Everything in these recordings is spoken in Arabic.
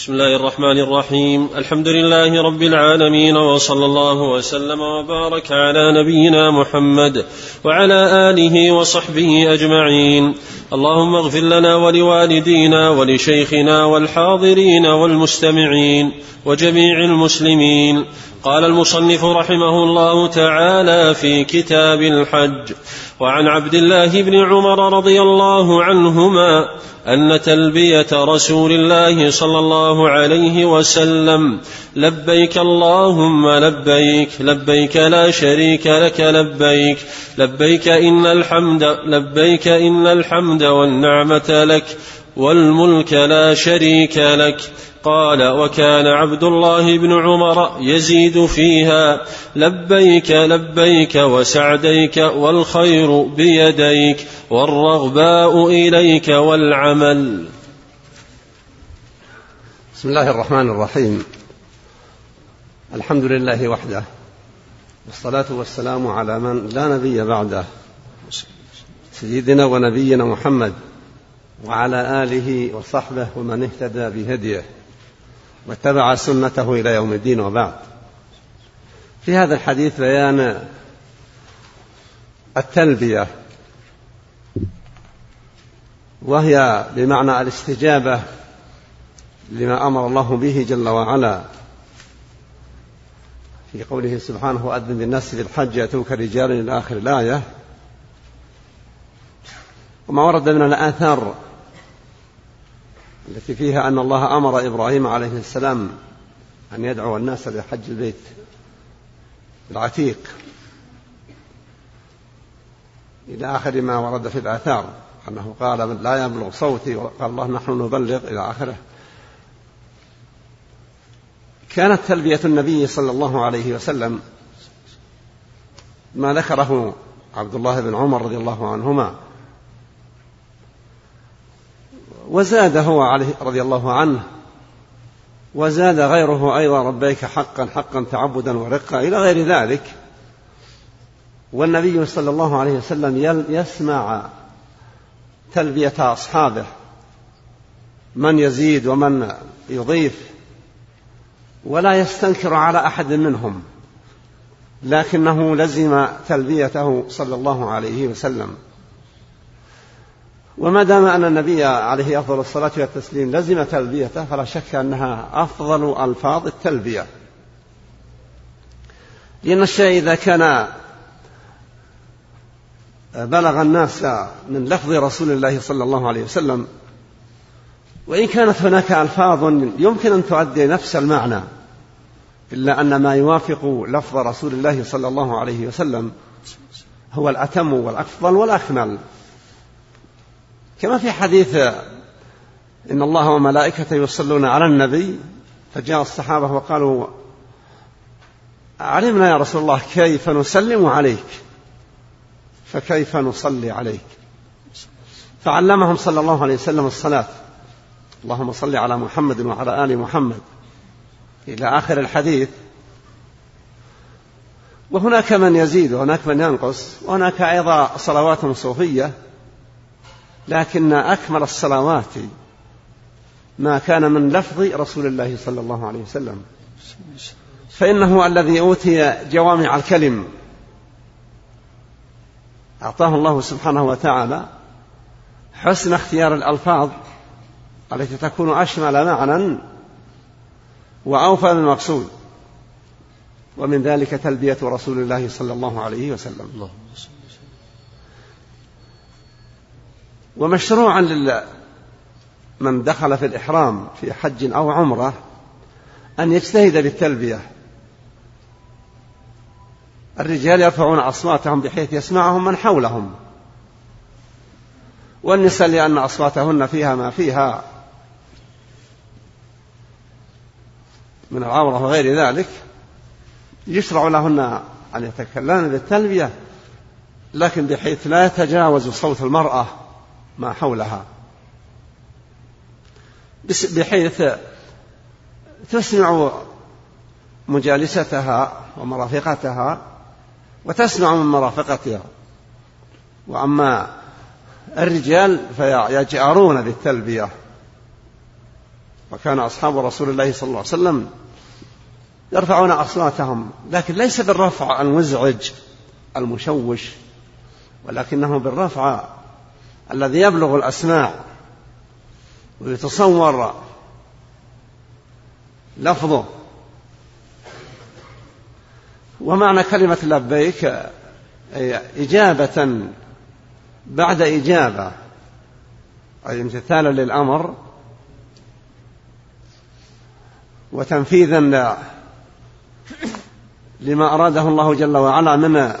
بسم الله الرحمن الرحيم الحمد لله رب العالمين وصلى الله وسلم وبارك على نبينا محمد وعلى اله وصحبه اجمعين اللهم اغفر لنا ولوالدينا ولشيخنا والحاضرين والمستمعين وجميع المسلمين قال المصنف رحمه الله تعالى في كتاب الحج وعن عبد الله بن عمر رضي الله عنهما أن تلبية رسول الله صلى الله عليه وسلم لبيك اللهم لبيك لبيك لا شريك لك لبيك لبيك إن الحمد لبيك إن الحمد والنعمة لك والملك لا شريك لك قال وكان عبد الله بن عمر يزيد فيها لبيك لبيك وسعديك والخير بيديك والرغباء إليك والعمل. بسم الله الرحمن الرحيم. الحمد لله وحده. والصلاة والسلام على من لا نبي بعده. سيدنا ونبينا محمد وعلى آله وصحبه ومن اهتدى بهديه. واتبع سنته إلى يوم الدين وبعد. في هذا الحديث بيان التلبية وهي بمعنى الاستجابة لما أمر الله به جل وعلا. في قوله سبحانه وأذن بالناس بالحج يأتوك رجال إلى آخر الآية. وما ورد من الآثار التي فيها أن الله أمر إبراهيم عليه السلام أن يدعو الناس لحج البيت العتيق إلى آخر ما ورد في الآثار أنه قال لا يبلغ صوتي وقال الله نحن نبلغ إلى آخره. كانت تلبية النبي صلى الله عليه وسلم ما ذكره عبد الله بن عمر رضي الله عنهما. وزاد هو عليه رضي الله عنه. وزاد غيره أيضا ربيك حقا حقا تعبدا ورقا إلى غير ذلك. والنبي صلى الله عليه وسلم يسمع تلبية أصحابه. من يزيد ومن يضيف. ولا يستنكر على أحد منهم. لكنه لزم تلبيته صلى الله عليه وسلم. وما دام أن النبي عليه أفضل الصلاة والتسليم لزم تلبيته فلا شك أنها أفضل ألفاظ التلبية. لأن الشيء إذا كان بلغ الناس من لفظ رسول الله صلى الله عليه وسلم وإن كانت هناك ألفاظ يمكن أن تؤدي نفس المعنى إلا أن ما يوافق لفظ رسول الله صلى الله عليه وسلم هو الأتم والأفضل والأكمل. كما في حديث إن الله وملائكته يصلون على النبي فجاء الصحابة وقالوا علمنا يا رسول الله كيف نسلم عليك؟ فكيف نصلي عليك؟ فعلمهم صلى الله عليه وسلم الصلاة. اللهم صل على محمد وعلى آل محمد. إلى آخر الحديث وهناك من يزيد وهناك من ينقص وهناك أيضا صلوات صوفية. لكن أكمل الصلوات ما كان من لفظ رسول الله صلى الله عليه وسلم. فإنه الذي أوتي جوامع الكلم أعطاه الله سبحانه وتعالى حسن اختيار الألفاظ التي تكون أشمل معنى وأوفى للمقصود ومن ذلك تلبية رسول الله صلى الله عليه وسلم. ومشروعا لل من دخل في الإحرام في حج أو عمرة أن يجتهد بالتلبية الرجال يرفعون أصواتهم بحيث يسمعهم من حولهم. والنساء لأن أصواتهن فيها ما فيها. من العورة وغير ذلك يشرع لهن أن يتكلمن بالتلبية لكن بحيث لا يتجاوز صوت المرأة. ما حولها. بحيث تسمع مجالستها ومرافقتها وتسمع من مرافقتها. وأما الرجال فيجأرون بالتلبية. وكان أصحاب رسول الله صلى الله عليه وسلم يرفعون أصواتهم لكن ليس بالرفع المزعج المشوش ولكنه بالرفع الذي يبلغ الأسماع ويتصور لفظه. ومعنى كلمة لبيك أي إجابة بعد إجابة أي امتثالا للأمر وتنفيذا لما أراده الله جل وعلا من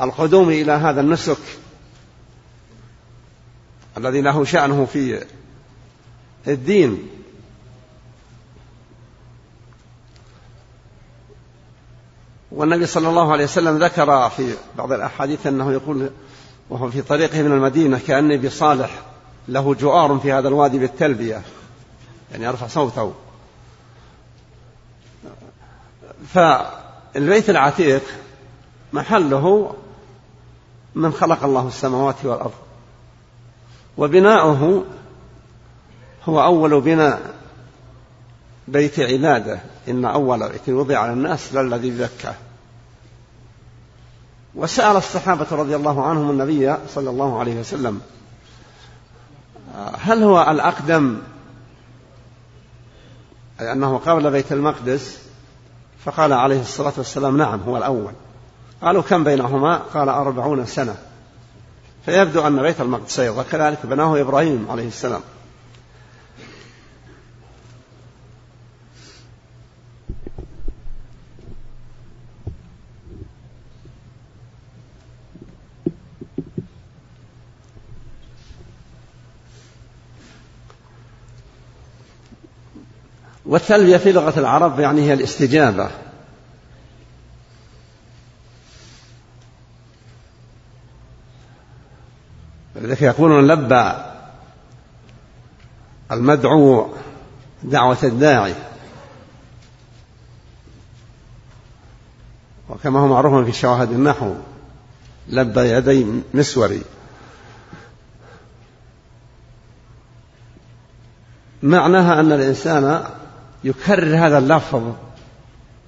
القدوم إلى هذا النسك الذي له شأنه في الدين. والنبي صلى الله عليه وسلم ذكر في بعض الأحاديث أنه يقول وهو في طريقه من المدينة كأني بصالح له جؤار في هذا الوادي بالتلبية. يعني يرفع صوته. فالبيت العتيق محله من خلق الله السماوات والأرض. وبناؤه هو أول بناء بيت عبادة. إن أول بيت وضع للناس للذي ببكة وسأل الصحابة رضي الله عنهم النبي صلى الله عليه وسلم هل هو الأقدم؟ أي أنه قبل بيت المقدس؟ فقال عليه الصلاة والسلام نعم هو الأول. قالوا كم بينهما؟ قال أربعون سنة. فيبدو أن بيت المقدس أيضا كذلك بناه إبراهيم عليه السلام. والتلبية في لغة العرب يعني هي الاستجابة. لذلك يقولون لبى المدعو دعوة الداعي. وكما هو معروف في شواهد النحو لبى يدي مسوري معناها أن الإنسان يكرر هذا اللفظ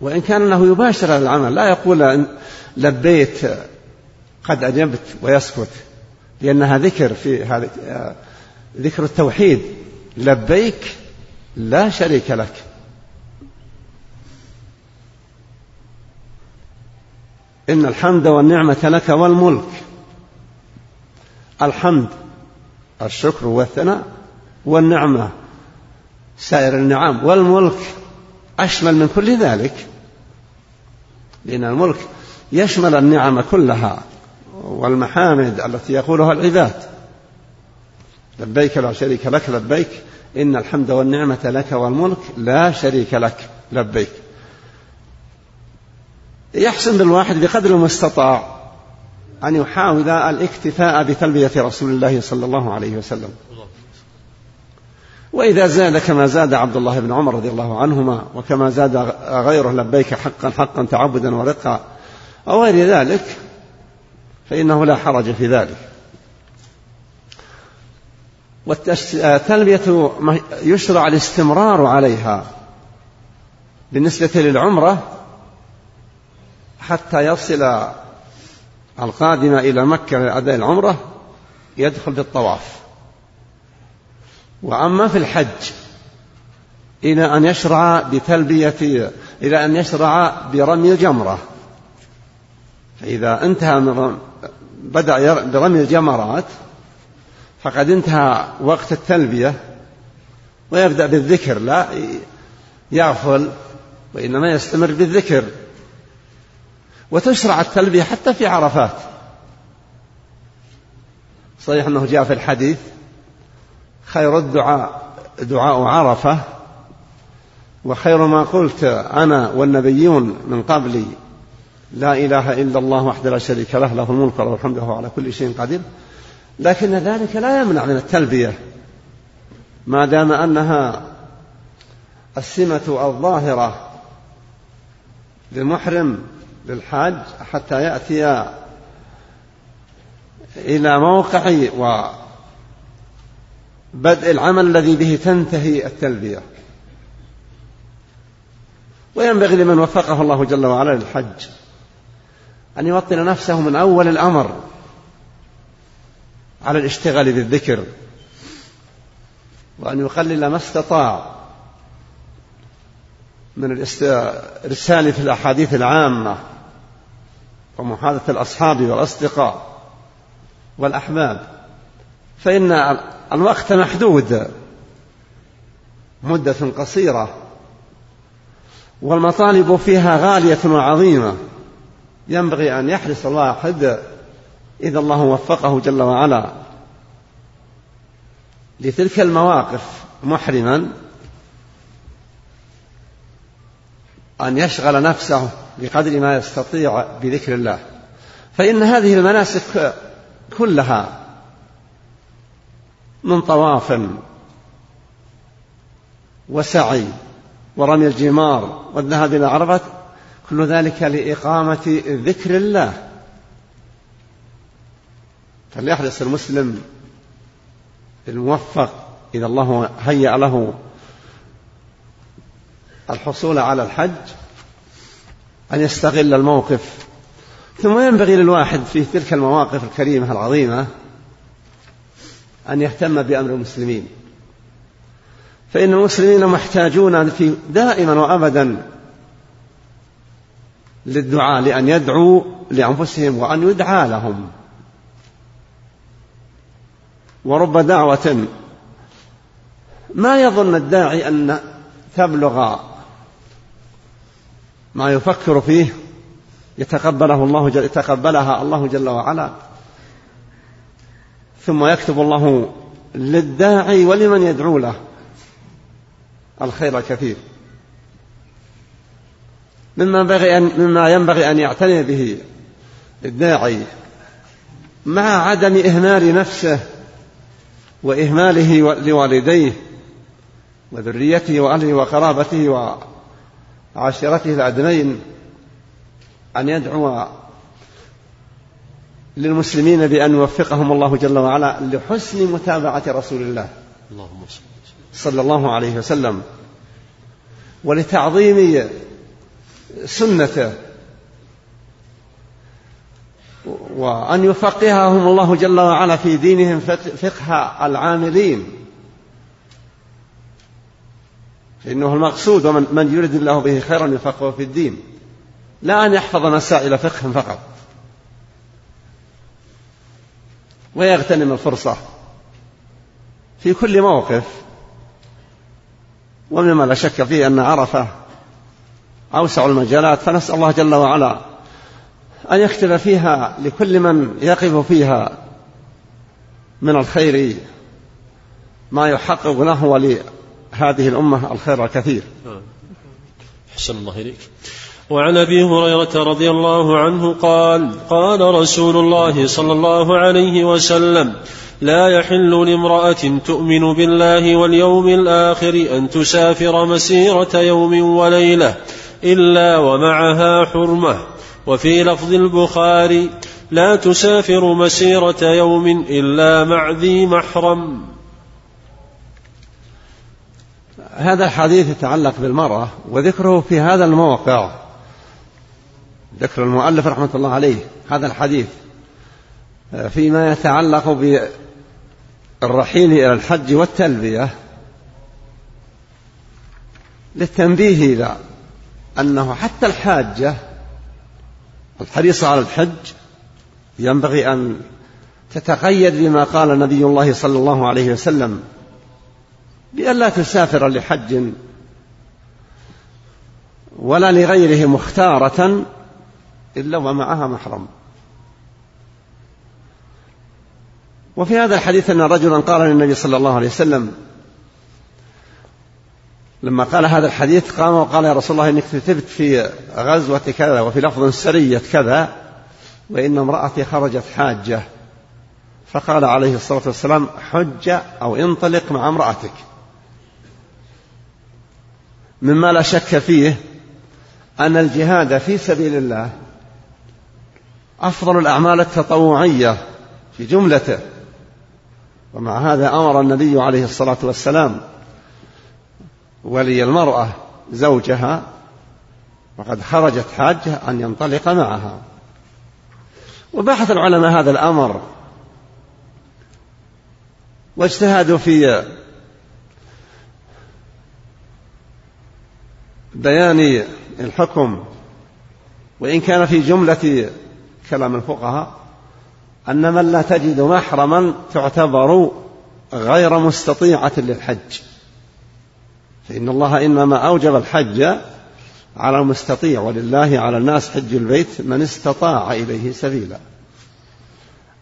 وإن كان أنه يباشر العمل لا يقول لبيت قد أجبت ويسكت. لأنها ذكر في هذا ذكر التوحيد. لبيك لا شريك لك. إن الحمد والنعمة لك والملك. الحمد الشكر والثناء والنعمة سائر النعم والملك أشمل من كل ذلك. لأن الملك يشمل النعم كلها. والمحامد التي يقولها العباد. لبيك لا شريك لك لبيك إن الحمد والنعمة لك والملك لا شريك لك لبيك. يحسن بالواحد بقدر ما استطاع أن يحاول الاكتفاء بتلبية رسول الله صلى الله عليه وسلم. وإذا زاد كما زاد عبد الله بن عمر رضي الله عنهما وكما زاد غيره لبيك حقا حقا تعبدا ورقا أو غير ذلك فإنه لا حرج في ذلك. والتلبية يشرع الاستمرار عليها بالنسبة للعمرة حتى يصل القادم إلى مكة لأداء العمرة يدخل بالطواف وأما في الحج إلى أن يشرع بتلبية إلى أن يشرع برمي الجمرة. فإذا انتهى من بدأ برمي الجمرات فقد انتهى وقت التلبية ويبدأ بالذكر لا يغفل وإنما يستمر بالذكر. وتشرع التلبية حتى في عرفات. صحيح أنه جاء في الحديث خير الدعاء دعاء عرفة وخير ما قلت أنا والنبيون من قبلي لا إله إلا الله وحده لا شريك له له الملك وله الحمد وهو على كل شيء قدير. لكن ذلك لا يمنع من التلبية ما دام أنها السمة الظاهرة للمحرم للحاج حتى يأتي إلى موقع بدء العمل الذي به تنتهي التلبية. وينبغي لمن وفقه الله جل وعلا للحج. أن يوطن نفسه من أول الأمر على الاشتغال بالذكر وأن يقلل ما استطاع من الإرسال في الأحاديث العامة ومحادثة الأصحاب والأصدقاء والأحباب. فإن الوقت محدود مدة قصيرة والمطالب فيها غالية وعظيمة. ينبغي أن يحرص الواحد إذا الله وفقه جل وعلا لتلك المواقف محرما أن يشغل نفسه بقدر ما يستطيع بذكر الله. فإن هذه المناسك كلها من طواف وسعي ورمي الجمار والذهاب إلى عرفة كل ذلك لإقامة ذكر الله. فليحرص المسلم الموفق إذا الله هيأ له الحصول على الحج أن يستغل الموقف. ثم ينبغي للواحد في تلك المواقف الكريمة العظيمة أن يهتم بأمر المسلمين. فإن المسلمين محتاجون في دائما وأبدا للدعاء لأن يدعوا لأنفسهم وأن يدعى لهم. ورب دعوة. ما يظن الداعي أن تبلغ ما يفكر فيه يتقبله الله جل يتقبلها الله جل وعلا. ثم يكتب الله للداعي ولمن يدعو له. الخير الكثير. مما ينبغي أن مما ينبغي أن يعتني به الداعي مع عدم إهمال نفسه وإهماله لوالديه وذريته وأهله وقرابته وعشيرته الأدنين أن يدعو للمسلمين بأن يوفقهم الله جل وعلا لحسن متابعة رسول الله اللهم صلى الله عليه وسلم ولتعظيم سنته. وأن يفقههم الله جل وعلا في دينهم فقه العاملين. فإنه المقصود ومن من يريد الله به خيرا يفقهه في الدين. لا أن يحفظ مسائل فقه فقط. ويغتنم الفرصة في كل موقف. ومما لا شك فيه أن عرفة أوسع المجالات فنسأل الله جل وعلا أن يكتب فيها لكل من يقف فيها من الخير ما يحقق له ولهذه الأمة الخير الكثير. أحسن الله إليك. وعن أبي هريرة رضي الله عنه قال قال رسول الله صلى الله عليه وسلم لا يحل لامرأة تؤمن بالله واليوم الآخر أن تسافر مسيرة يوم وليلة إلا ومعها حرمة. وفي لفظ البخاري لا تسافر مسيرة يوم إلا مع ذي محرم. هذا الحديث يتعلق بالمرأة وذكره في هذا الموقع. ذكر المؤلف رحمة الله عليه هذا الحديث. فيما يتعلق بالرحيل إلى الحج والتلبية. للتنبيه إلى أنه حتى الحاجة الحريصة على الحج ينبغي أن تتقيد بما قال نبي الله صلى الله عليه وسلم بأن لا تسافر لحج ولا لغيره مختارة إلا ومعها محرم. وفي هذا الحديث أن رجلا قال للنبي صلى الله عليه وسلم لما قال هذا الحديث قام وقال يا رسول الله إنك كتبت في غزوة كذا وفي لفظ سرية كذا وإن امرأتي خرجت حاجة. فقال عليه الصلاة والسلام حج أو انطلق مع امرأتك. مما لا شك فيه أن الجهاد في سبيل الله أفضل الأعمال التطوعية في جملته. ومع هذا أمر النبي عليه الصلاة والسلام ولي المرأة زوجها وقد خرجت حاجة أن ينطلق معها. وبحث العلماء هذا الأمر واجتهدوا في بيان الحكم وإن كان في جملة كلام الفقهاء أن من لا تجد محرما تعتبر غير مستطيعة للحج. فإن الله إنما أوجب الحج على المستطيع ولله على الناس حج البيت من استطاع إليه سبيلا.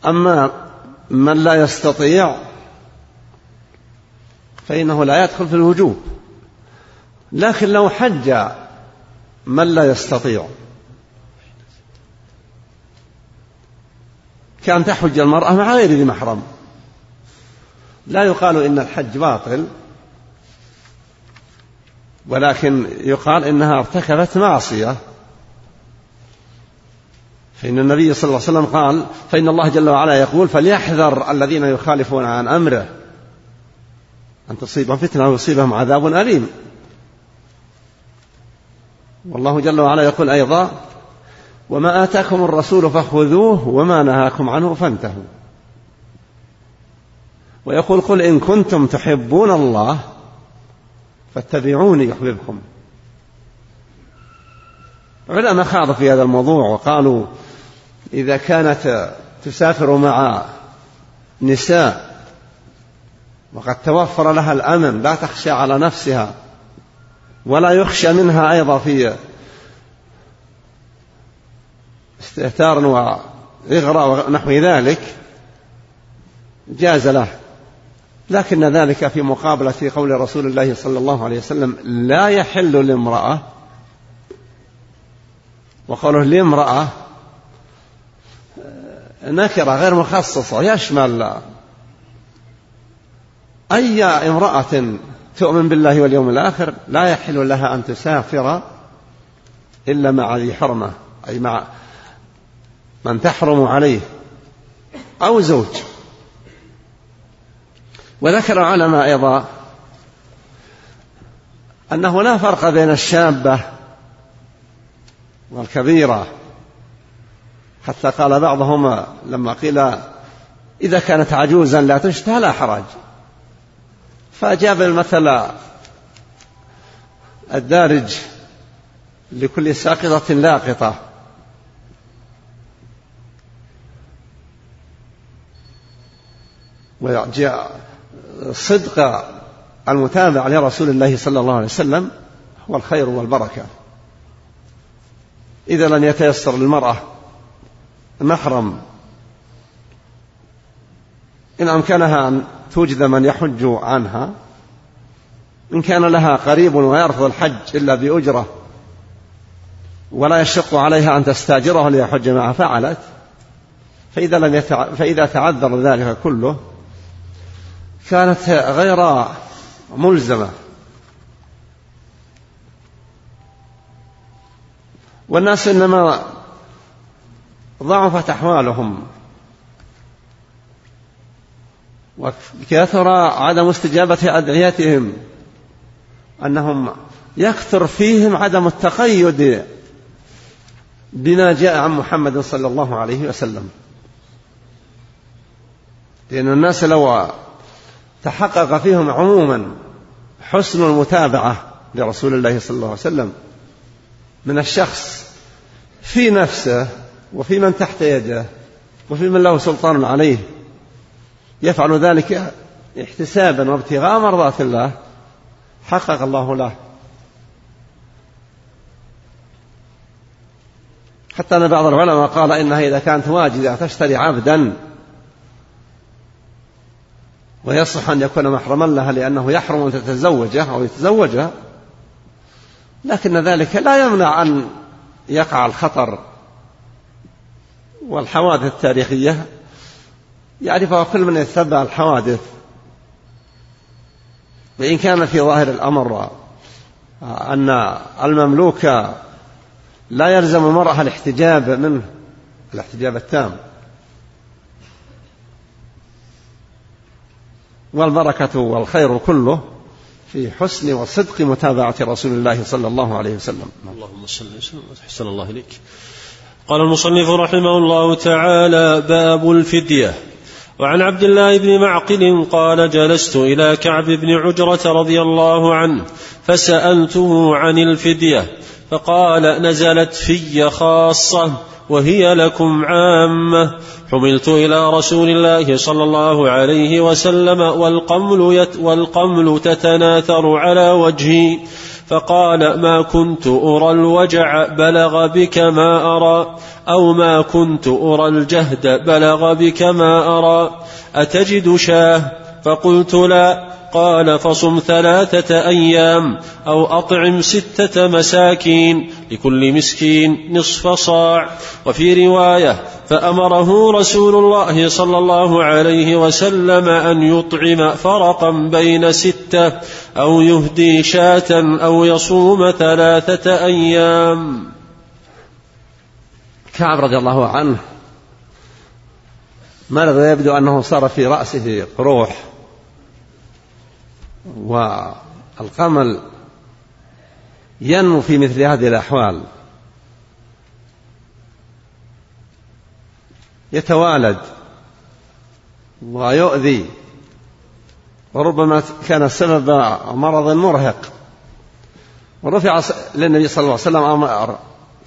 أما من لا يستطيع فإنه لا يدخل في الوجوب. لكن لو حج من لا يستطيع كان تحج المرأة مع غير ذي محرم. لا يقال إن الحج باطل. ولكن يقال إنها ارتكبت معصية. فإن النبي صلى الله عليه وسلم قال فإن الله جل وعلا يقول فليحذر الذين يخالفون عن أمره. أن تصيبهم فتنة ويصيبهم عذاب أليم. والله جل وعلا يقول أيضا وما آتاكم الرسول فخذوه وما نهاكم عنه فانتهوا. ويقول قل إن كنتم تحبون الله فاتبعوني يحببكم. علماء خاضوا في هذا الموضوع وقالوا إذا كانت تسافر مع نساء وقد توفر لها الأمن لا تخشى على نفسها ولا يخشى منها أيضا في استهتار وإغراء ونحو ذلك جاز له. لكن ذلك في مقابلة قول رسول الله صلى الله عليه وسلم لا يحل لامرأة وقوله لامرأة نكرة غير مخصصة يشمل أي امرأة تؤمن بالله واليوم الآخر لا يحل لها أن تسافر إلا مع ذي حرمة أي مع من تحرم عليه أو زوج. وذكر العلماء أيضا أنه لا فرق بين الشابة والكبيرة. حتى قال بعضهم لما قيل إذا كانت عجوزا لا تشتهى لا حرج. فأجاب المثل الدارج لكل ساقطة لاقطة. وجاء صدق المتابع لرسول الله صلى الله عليه وسلم هو الخير والبركة. إذا لم يتيسر للمرأة محرم. إن أمكنها أن توجد من يحج عنها إن كان لها قريب ويرفض الحج إلا بأجرة ولا يشق عليها أن تستاجره ليحج معها فعلت فإذا لم يتع... فإذا تعذر ذلك كله كانت غير ملزمة. والناس إنما ضعفت أحوالهم. وكثر عدم استجابة أدعيتهم. أنهم يكثر فيهم عدم التقيد بما جاء عن محمد صلى الله عليه وسلم. لأن الناس لو تحقق فيهم عموما حسن المتابعة لرسول الله صلى الله عليه وسلم. من الشخص في نفسه وفي من تحت يده وفي من له سلطان عليه يفعل ذلك احتسابا وابتغاء مرضات الله حقق الله له. حتى أن بعض العلماء قال إنها إذا كانت واجدة تشتري عبدا. ويصح أن يكون محرما لها لأنه يحرم أن تتزوجه أو يتزوجها. لكن ذلك لا يمنع أن يقع الخطر والحوادث التاريخية. يعرفها كل من يتبع الحوادث. وإن كان في ظاهر الأمر أن المملوك لا يلزم المرأة الاحتجاب منه الاحتجاب التام. والبركة والخير كله في حسن وصدق متابعة رسول الله صلى الله عليه وسلم. اللهم صل وسلم أحسن الله إليك. قال المصنف رحمه الله تعالى باب الفدية. وعن عبد الله بن معقل قال جلست إلى كعب بن عجرة رضي الله عنه فسألته عن الفدية. فقال نزلت في خاصة وهي لكم عامة. حملت إلى رسول الله صلى الله عليه وسلم والقمل, يت والقمل تتناثر على وجهي. فقال ما كنت أرى الوجع بلغ بك ما أرى أو ما كنت أرى الجهد بلغ بك ما أرى. أتجد شاه؟ فقلت لا. قال فصم ثلاثة أيام أو أطعم ستة مساكين لكل مسكين نصف صاع. وفي رواية فأمره رسول الله صلى الله عليه وسلم أن يطعم فرقا بين ستة أو يهدي شاة أو يصوم ثلاثة أيام. كعب رضي الله عنه مرض يبدو أنه صار في رأسه قروح والقمل ينمو في مثل هذه الأحوال. يتوالد ويؤذي وربما كان سبب مرض مرهق. ورفع للنبي صلى الله عليه وسلم أمر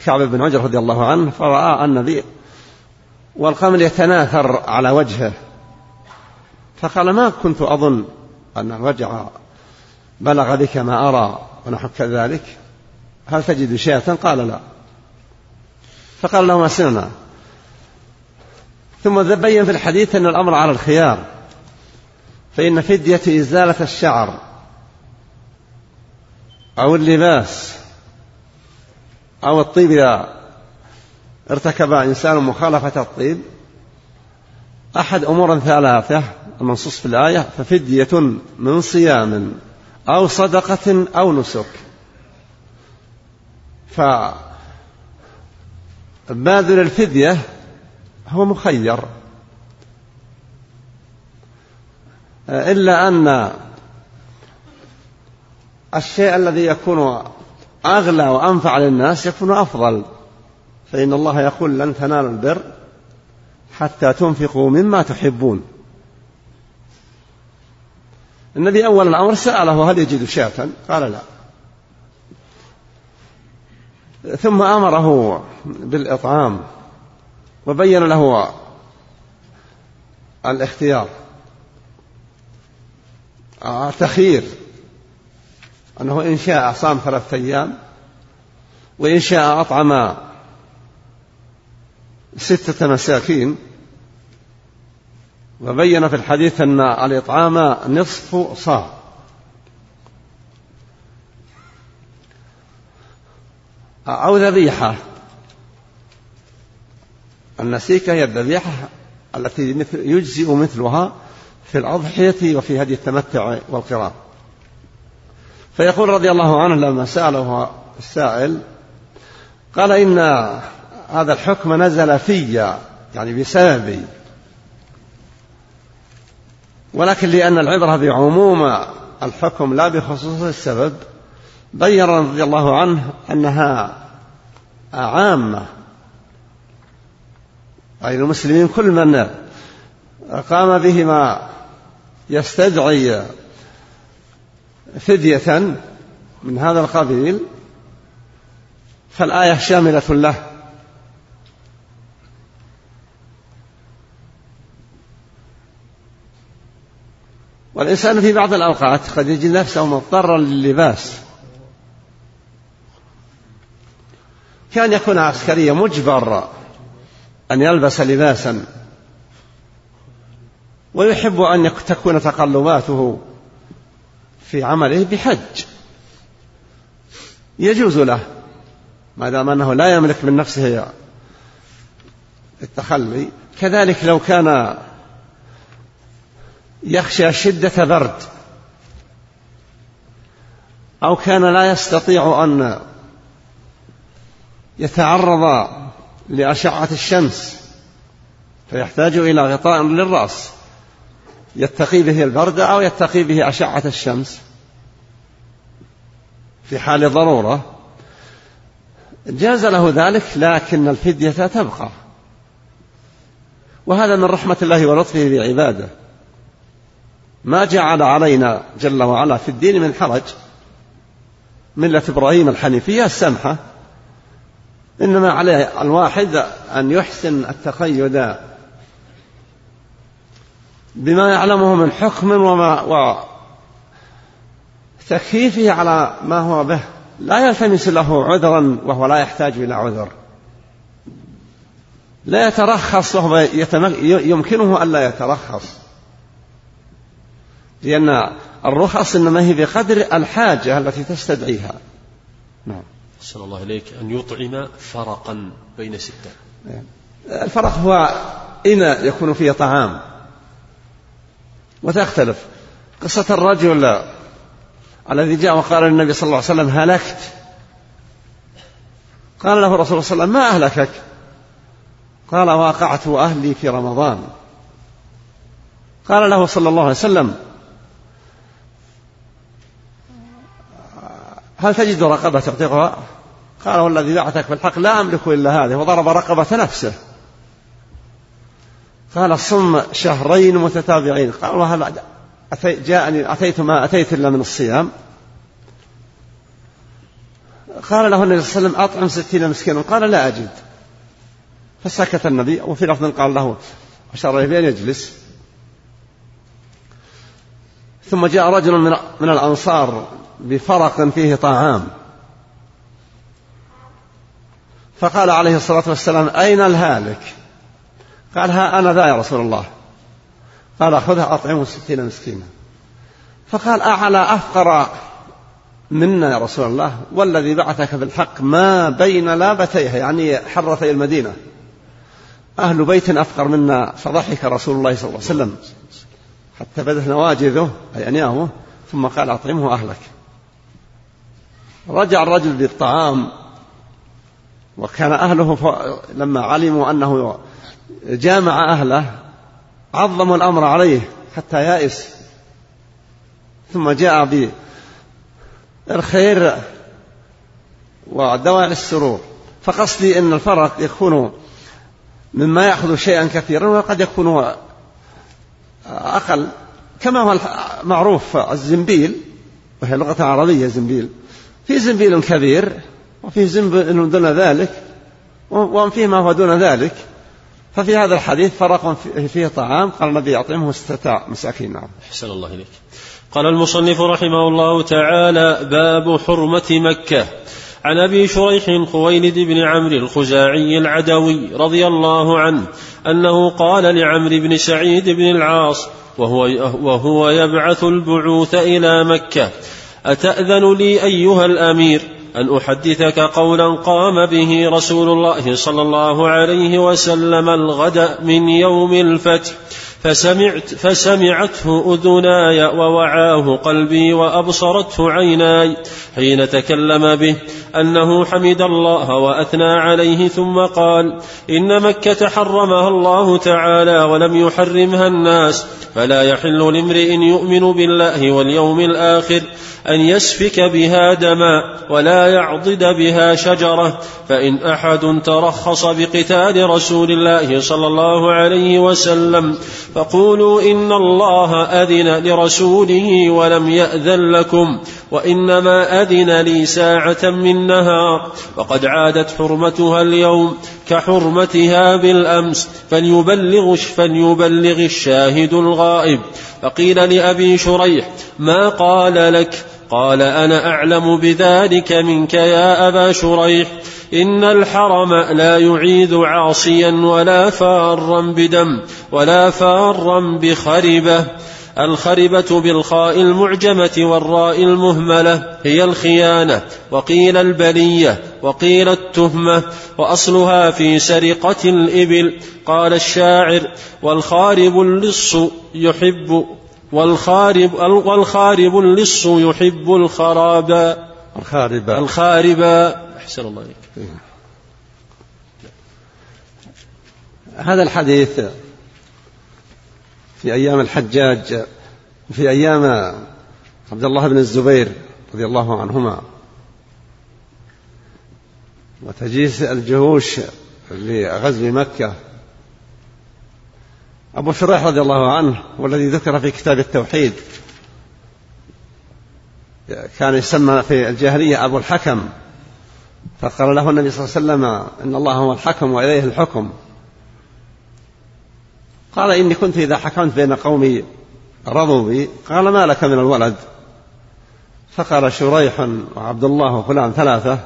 كعب بن عجر رضي الله عنه فرأى النبي والقمل يتناثر على وجهه. فقال ما كنت أظن أن الوجع بلغ بك ما أرى ونحو كذلك هل تجد شيئا؟ قال لا. فقال له ما سمعنا ثم بين في الحديث أن الأمر على الخيار فإن فدية إزالة الشعر أو اللباس أو الطيب إذا ارتكب إنسان مخالفة الطيب أحد أمور ثلاثة. المنصوص في الآية ففدية من صيام أو صدقة أو نسك. فباذل الفدية هو مخير. إلا أن الشيء الذي يكون أغلى وأنفع للناس يكون أفضل. فإن الله يقول لن تنالوا البر حتى تنفقوا مما تحبون. النبي أول الأمر سأله هل يجد شاة؟ قال لا. ثم أمره بالإطعام وبين له الاختيار. التخيير أنه إن شاء صام ثلاثة أيام وإن شاء أطعم ستة مساكين وبين في الحديث أن الإطعام نصف صاع. أو ذبيحة. النسيكة هي الذبيحة التي يجزئ مثلها في الأضحية وفي هدي التمتع والقران فيقول رضي الله عنه لما سأله السائل قال إن هذا الحكم نزل في يعني بسببي. ولكن لأن العبرة بعموم الحكم لا بخصوص السبب بين رضي الله عنه أنها عامة. أي المسلمين كل من قام بهما يستدعي فدية من هذا القبيل فالآية شاملة له. والإنسان في بعض الأوقات قد يجد نفسه مضطرا للباس كان يكون عسكريا مجبر أن يلبس لباسا. ويحب أن تكون تقلباته في عمله بحج. يجوز له ما دام أنه لا يملك من نفسه التخلي كذلك لو كان يخشى شدة برد. أو كان لا يستطيع أن يتعرض لأشعة الشمس فيحتاج إلى غطاء للرأس. يتقي به البرد أو يتقي به أشعة الشمس. في حال ضرورة جاز له ذلك لكن الفدية تبقى. وهذا من رحمة الله ولطفه بعباده. ما جعل علينا جل وعلا في الدين من حرج ملة إبراهيم الحنيفية السمحة إنما عليه الواحد أن يحسن التقيد بما يعلمه من حكم وما وتكييفه على ما هو به. لا يلتمس له عذرا وهو لا يحتاج إلى عذر. لا يترخص وهو يمكنه ألا يترخص. لأن الرخص إنما هي بقدر الحاجة التي تستدعيها. نعم. صلى الله إليك أن يطعم فرقا بين ستة. الفرق هو إن يكون فيه طعام. وتختلف. قصة الرجل الذي جاء وقال للنبي صلى الله عليه وسلم هلكت. قال له الرسول صلى الله عليه وسلم ما أهلكك؟ قال وأقعت أهلي في رمضان. قال له صلى الله عليه وسلم هل تجد رقبة تعتقها قال والذي بعثك بالحق لا أملك إلا هذه وضرب رقبة نفسه. قال صم شهرين متتابعين. قال وهل جاءني أتيت ما أتيت إلا من الصيام؟ قال له النبي صلى الله عليه وسلم أطعم ستين مسكينا. قال لا أجد. فسكت النبي وفي لفظ قال له أشار إليه بأن يجلس. ثم جاء رجل من من الأنصار بفرق فيه طعام. فقال عليه الصلاة والسلام أين الهالك؟ قال ها أنا ذا يا رسول الله. قال خذها أطعمه ستين مسكينا. فقال أعلى أفقر منا يا رسول الله؟ والذي بعثك بالحق ما بين لابتيها يعني حرتي المدينة. أهل بيت أفقر منا فضحك رسول الله صلى الله عليه وسلم. حتى بدت نواجذه أي أنيامه ثم قال أطعمه أهلك. رجع الرجل بالطعام وكان أهله لما علموا أنه جامع أهله عظموا الأمر عليه حتى يائس. ثم جاء بالخير ودواء السرور. فقصدي أن الفرق يكون مما يأخذ شيئا كثيرا وقد يكون أقل. كما هو معروف الزنبيل وهي لغة عربية زنبيل. في زنبيل كبير وفيه زنبيل دون ذلك وفيه ما هو دون ذلك. ففي هذا الحديث فرق فيه طعام قال النبي أطعمه ستة مساكين نعم. أحسن الله إليك. قال المصنف رحمه الله تعالى باب حرمة مكة. عن أبي شريح خويلد بن عمرو الخزاعي العدوي رضي الله عنه أنه قال لعمرو بن سعيد بن العاص وهو وهو يبعث البعوث إلى مكة. أتأذن لي أيها الأمير أن أحدثك قولا قام به رسول الله صلى الله عليه وسلم الغد من يوم الفتح. فسمعت فسمعته أذناي ووعاه قلبي وأبصرته عيناي حين تكلم به. أنه حمد الله وأثنى عليه ثم قال إن مكة حرمها الله تعالى ولم يحرمها الناس فلا يحل لامرئ يؤمن بالله واليوم الآخر أن يسفك بها دما ولا يعضد بها شجرة فإن أحد ترخص بقتال رسول الله صلى الله عليه وسلم فقولوا إن الله أذن لرسوله ولم يأذن لكم وإنما أذن لي ساعة من نهار وقد عادت حرمتها اليوم كحرمتها بالأمس فليبلغ فليبلغ الشاهد الغائب. فقيل لأبي شريح ما قال لك؟ قال أنا أعلم بذلك منك يا أبا شريح. إن الحرم لا يعيد عاصيا ولا فارا بدم ولا فارا بخربة. الخربة بالخاء المعجمة والراء المهملة هي الخيانة وقيل البلية وقيل التهمة وأصلها في سرقة الإبل قال الشاعر والخارب اللص يحب والخارب والخارب اللص يحب الخراب. الخارب الخارب أحسن الله عليك. هذا الحديث في أيام الحجاج في أيام عبد الله بن الزبير رضي الله عنهما. وتجيس الجيوش لغزو مكة. أبو شريح رضي الله عنه والذي ذكر في كتاب التوحيد. كان يسمى في الجاهلية أبو الحكم. فقال له النبي صلى الله عليه وسلم إن الله هو الحكم وإليه الحكم. قال إني كنت إذا حكمت بين قومي رضوا بي. قال ما لك من الولد؟ فقال شريح وعبد الله وفلان ثلاثة.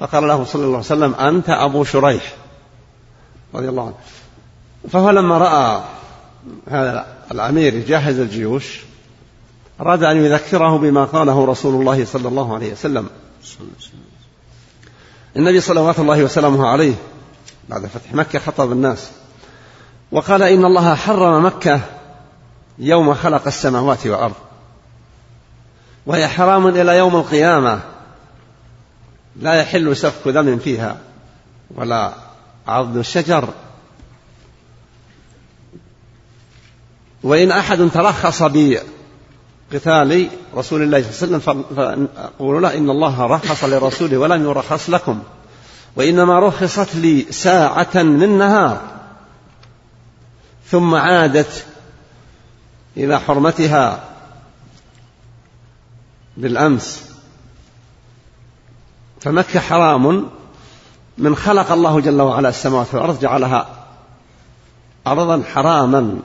فقال له صلى الله عليه وسلم أنت أبو شريح. رضي الله عنه. فهو لما رأى هذا الأمير يجهز الجيوش أراد أن يذكره بما قاله رسول الله صلى الله عليه وسلم. النبي صلوات الله وسلامه عليه بعد فتح مكة خطب الناس. وقال إن الله حرم مكة يوم خلق السماوات والأرض. وهي حرام إلى يوم القيامة. لا يحل سفك دم فيها ولا عض الشجر. وإن أحد ترخص بقتال رسول الله صلى الله عليه وسلم فأقول له إن الله رخص لرسوله ولم يرخص لكم. وإنما رخصت لي ساعة من نهار ثم عادت إلى حرمتها بالأمس. فمكة حرام من خلق الله جل وعلا السماوات والأرض جعلها أرضا حراما.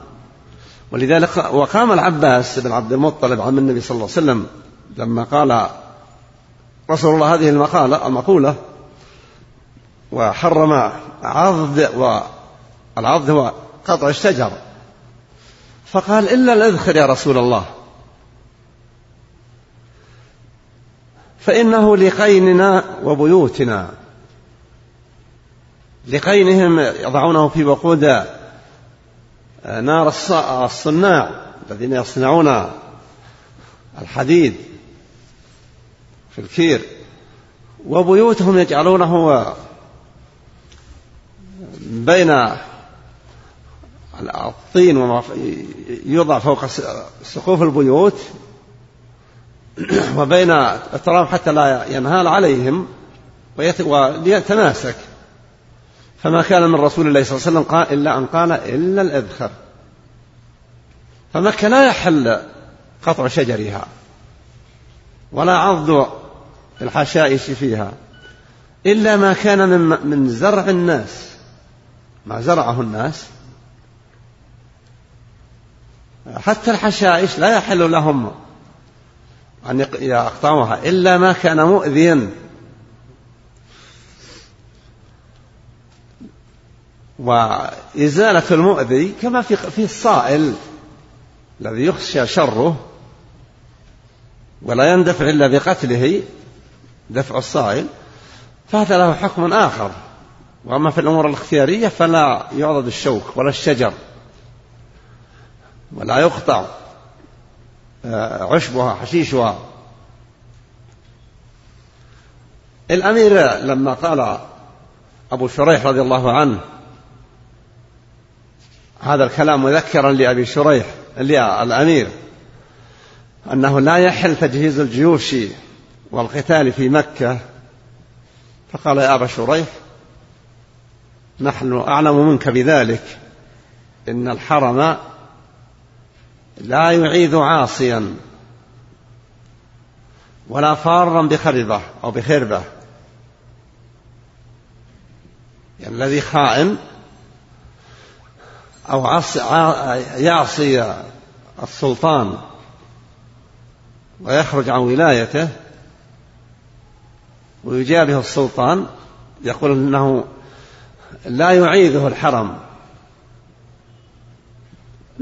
ولذلك وقام العباس بن عبد المطلب عم النبي صلى الله عليه وسلم لما قال رسول الله هذه المقالة المقولة وحرم عضد والعضد هو قطع الشجر. فقال إلا الأذخر يا رسول الله. فإنه لقيننا وبيوتنا. لقينهم يضعونه في وقود نار الصناع الذين يصنعون الحديد في الكير. وبيوتهم يجعلونه بين الطين وما يوضع فوق سقوف البيوت وبين التراب حتى لا ينهال عليهم وليتماسك. فما كان من رسول الله صلى الله عليه وسلم قال إلا أن قال إلا الإذخر. فمكة لا يحل قطع شجرها ولا عض الحشائش فيها إلا ما كان من من زرع الناس ما زرعه الناس. حتى الحشائش لا يحل لهم أن يقطعوها إلا ما كان مؤذيا. وإزالة المؤذي كما في في الصائل الذي يخشى شره ولا يندفع إلا بقتله دفع الصائل فهذا له حكم آخر. وأما في الأمور الاختيارية فلا يعضد الشوك ولا الشجر. ولا يقطع آه، عشبها حشيشها. الأمير لما قال أبو شريح رضي الله عنه هذا الكلام مذكرا لأبي شريح الأمير أنه لا يحل تجهيز الجيوش والقتال في مكة. فقال يا أبا شريح نحن أعلم منك بذلك إن الحرم لا يعيذ عاصيا ولا فارا بخربة أو بخربة. يعني الذي خائن أو يعصي السلطان ويخرج عن ولايته ويجابه السلطان يقول إنه لا يعيذه الحرم.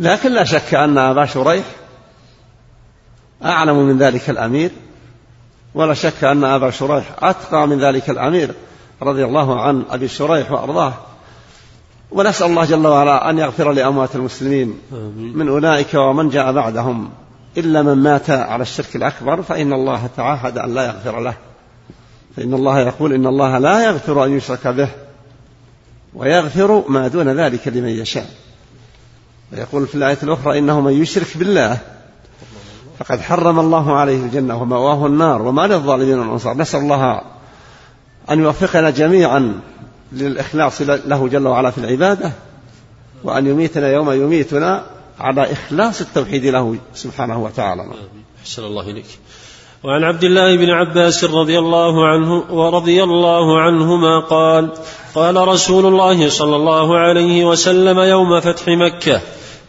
لكن لا شك أن أبا شريح أعلم من ذلك الأمير ولا شك أن أبا شريح أتقى من ذلك الأمير رضي الله عن أبي شريح وأرضاه. ونسأل الله جل وعلا أن يغفر لأموات المسلمين من أولئك ومن جاء بعدهم. إلا من مات على الشرك الأكبر فإن الله تعاهد أن لا يغفر له. فإن الله يقول إن الله لا يغفر أن يشرك به ويغفر ما دون ذلك لمن يشاء. ويقول في الآية الأخرى إنه من يشرك بالله فقد حرم الله عليه الجنة ومأواه النار وما للظالمين من أنصار نسأل الله أن يوفقنا جميعا للإخلاص له جل وعلا في العبادة وأن يميتنا يوم يميتنا على إخلاص التوحيد له سبحانه وتعالى. أحسن الله إليك. وعن عبد الله بن عباس رضي الله عنه ورضي الله عنهما قال قال رسول الله صلى الله عليه وسلم يوم فتح مكة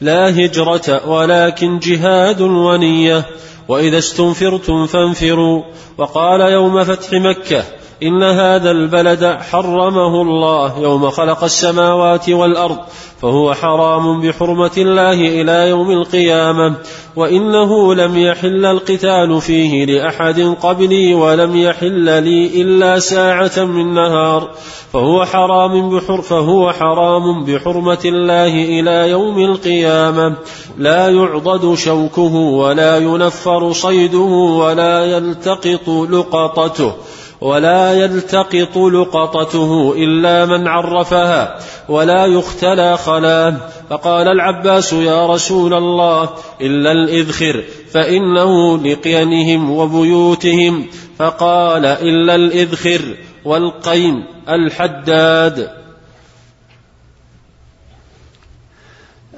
لا هجرة ولكن جهاد ونية. وإذا استنفرتم فانفروا. وقال يوم فتح مكة إن هذا البلد حرمه الله يوم خلق السماوات والأرض فهو حرام بحرمة الله إلى يوم القيامة وإنه لم يحل القتال فيه لأحد قبلي ولم يحل لي إلا ساعة من نهار فهو حرام بحر فهو حرام بحرمة الله إلى يوم القيامة. لا يعضد شوكه ولا ينفر صيده ولا يلتقط لقطته. ولا يلتقط لقطته إلا من عرفها ولا يختلى خلاه. فقال العباس يا رسول الله إلا الإذخر فإنه لقينهم وبيوتهم. فقال إلا الإذخر والقين الحداد.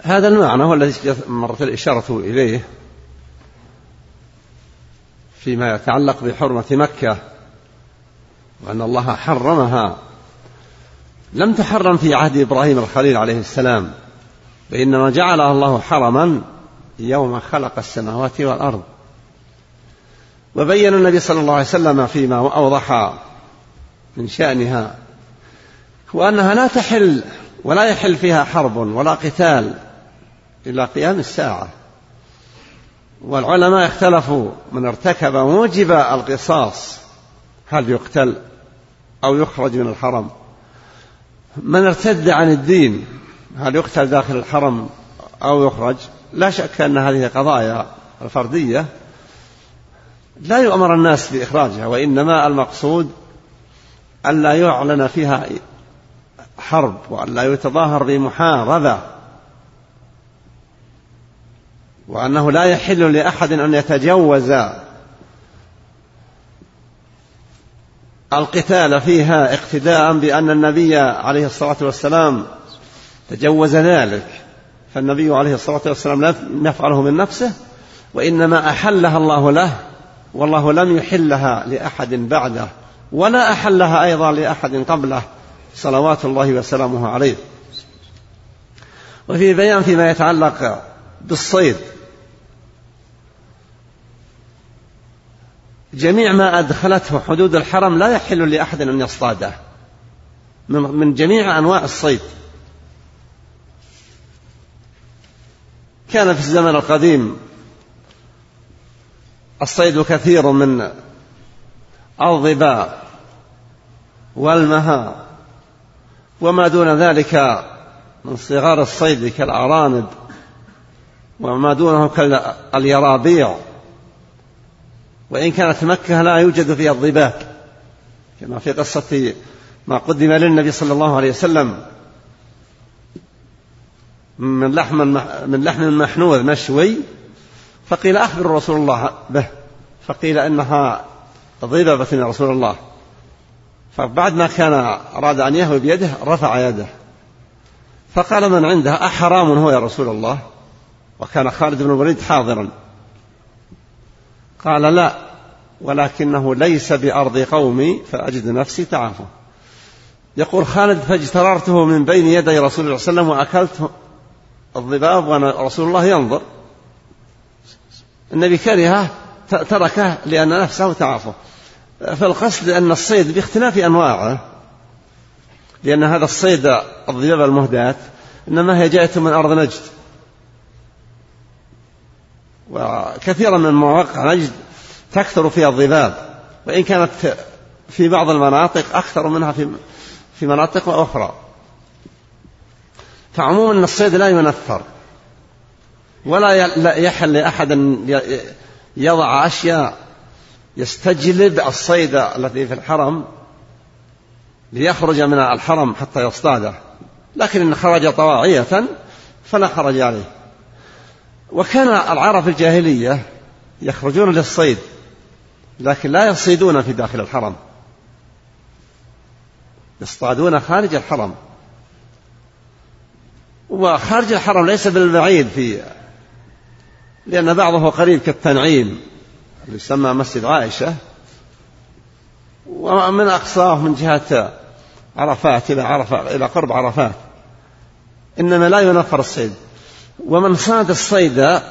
هذا المعنى هو الذي مرت الإشارة إليه فيما يتعلق بحرمة مكة. وأن الله حرمها. لم تحرم في عهد إبراهيم الخليل عليه السلام وإنما جعلها الله حرما يوم خلق السماوات والأرض. وبين النبي صلى الله عليه وسلم فيما أوضح من شأنها وأنها لا تحل ولا يحل فيها حرب ولا قتال إلى قيام الساعة. والعلماء اختلفوا من ارتكب موجب القصاص هل يقتل أو يخرج من الحرم. من ارتد عن الدين هل يقتل داخل الحرم أو يخرج؟ لا شك أن هذه قضايا الفردية لا يؤمر الناس بإخراجها وإنما المقصود ألا يعلن فيها حرب وألا يتظاهر بمحاربة. وأنه لا يحل لأحد أن يتجوز القتال فيها اقتداء بأن النبي عليه الصلاة والسلام تجوز ذلك. فالنبي عليه الصلاة والسلام لم يفعله من نفسه وإنما أحلها الله له والله لم يحلها لأحد بعده ولا أحلها أيضا لأحد قبله صلوات الله وسلامه عليه. وفي بيان فيما يتعلق بالصيد جميع ما أدخلته حدود الحرم لا يحل لأحد أن يصطاده. من جميع أنواع الصيد. كان في الزمن القديم الصيد كثير من الظباء والمها وما دون ذلك من صغار الصيد كالأرانب وما دونه كاليرابيع. وإن كانت مكة لا يوجد فيها الضباب كما في قصة ما قدم للنبي صلى الله عليه وسلم. من لحم من لحم محنوذ مشوي فقيل أخبر رسول الله به فقيل إنها ضبابة يا رسول الله. فبعد ما كان أراد أن يهوي بيده رفع يده. فقال من عنده أحرام هو يا رسول الله؟ وكان خالد بن الوليد حاضرا. قال لا ولكنه ليس بأرض قومي فأجد نفسي تعافى يقول خالد فاجتررته من بين يدي رسول الله صلى الله عليه وسلم وأكلت الضباب ورسول الله ينظر. النبي كرهه تركه لأن نفسه تعافى فالقصد أن الصيد باختلاف أنواعه لأن هذا الصيد الضباب المهداة إنما هي جاءت من أرض نجد. وكثيرا من مواقع نجد تكثر فيها الضباب وإن كانت في بعض المناطق أكثر منها في في مناطق أخرى. فعموما الصيد لا ينثر ولا يحل لأحد أن يضع أشياء يستجلب الصيد الذي في الحرم ليخرج من الحرم حتى يصطاده. لكن إن خرج طواعية فلا حرج عليه. وكان العرب في الجاهلية يخرجون للصيد لكن لا يصيدون في داخل الحرم. يصطادون خارج الحرم. وخارج الحرم ليس بالبعيد في لأن بعضه قريب كالتنعيم اللي يسمى مسجد عائشة. ومن أقصاه من جهة عرفات إلى عرفات إلى قرب عرفات. إنما لا ينفر الصيد. ومن صاد الصيد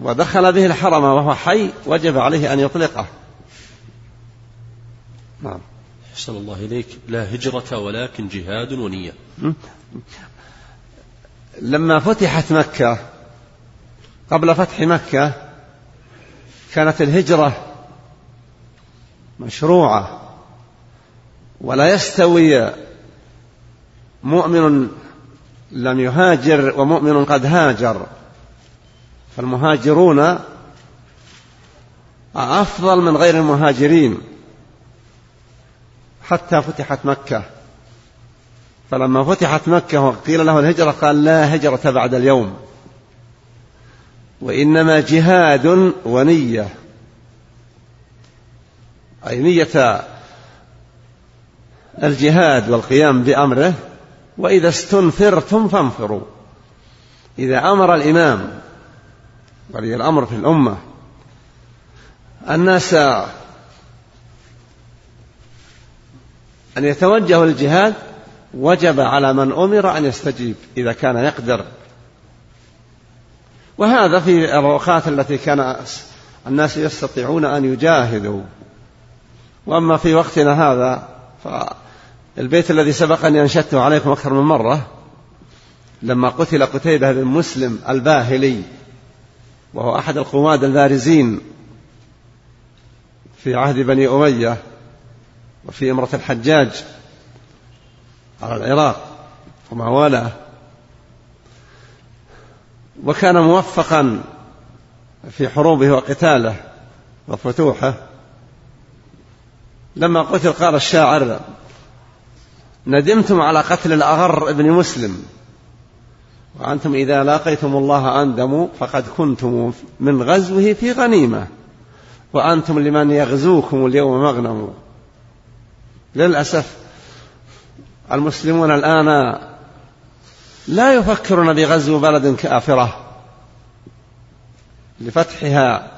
ودخل به الحرم وهو حي وجب عليه أن يطلقه. نعم. أحسن الله إليك. لا هجرة ولكن جهاد ونية. لما فتحت مكة قبل فتح مكة كانت الهجرة مشروعة ولا يستوي مؤمن لم يهاجر ومؤمن قد هاجر. فالمهاجرون أفضل من غير المهاجرين. حتى فتحت مكة. فلما فتحت مكة وقيل له الهجرة قال لا هجرة بعد اليوم. وإنما جهاد ونية. أي نية الجهاد والقيام بأمره. وإذا استنفرتم فانفروا. إذا أمر الإمام ولي الأمر في الأمة الناس أن يتوجهوا للجهاد وجب على من أمر أن يستجيب إذا كان يقدر. وهذا في الأوقات التي كان الناس يستطيعون أن يجاهدوا. وأما في وقتنا هذا فالبيت الذي سبق أن أنشدته عليكم أكثر من مرة لما قتل قتيبة بن مسلم الباهلي وهو أحد القواد البارزين في عهد بني أمية وفي إمرة الحجاج على العراق وما والاه. وكان موفقا في حروبه وقتاله وفتوحه. لما قتل قال الشاعر ندمتم على قتل الأغر ابن مسلم. وأنتم إذا لاقيتم الله أندموا فقد كنتم من غزوه في غنيمة. وأنتم لمن يغزوكم اليوم مغنم. للأسف المسلمون الآن لا يفكرون بغزو بلد كافرة. لفتحها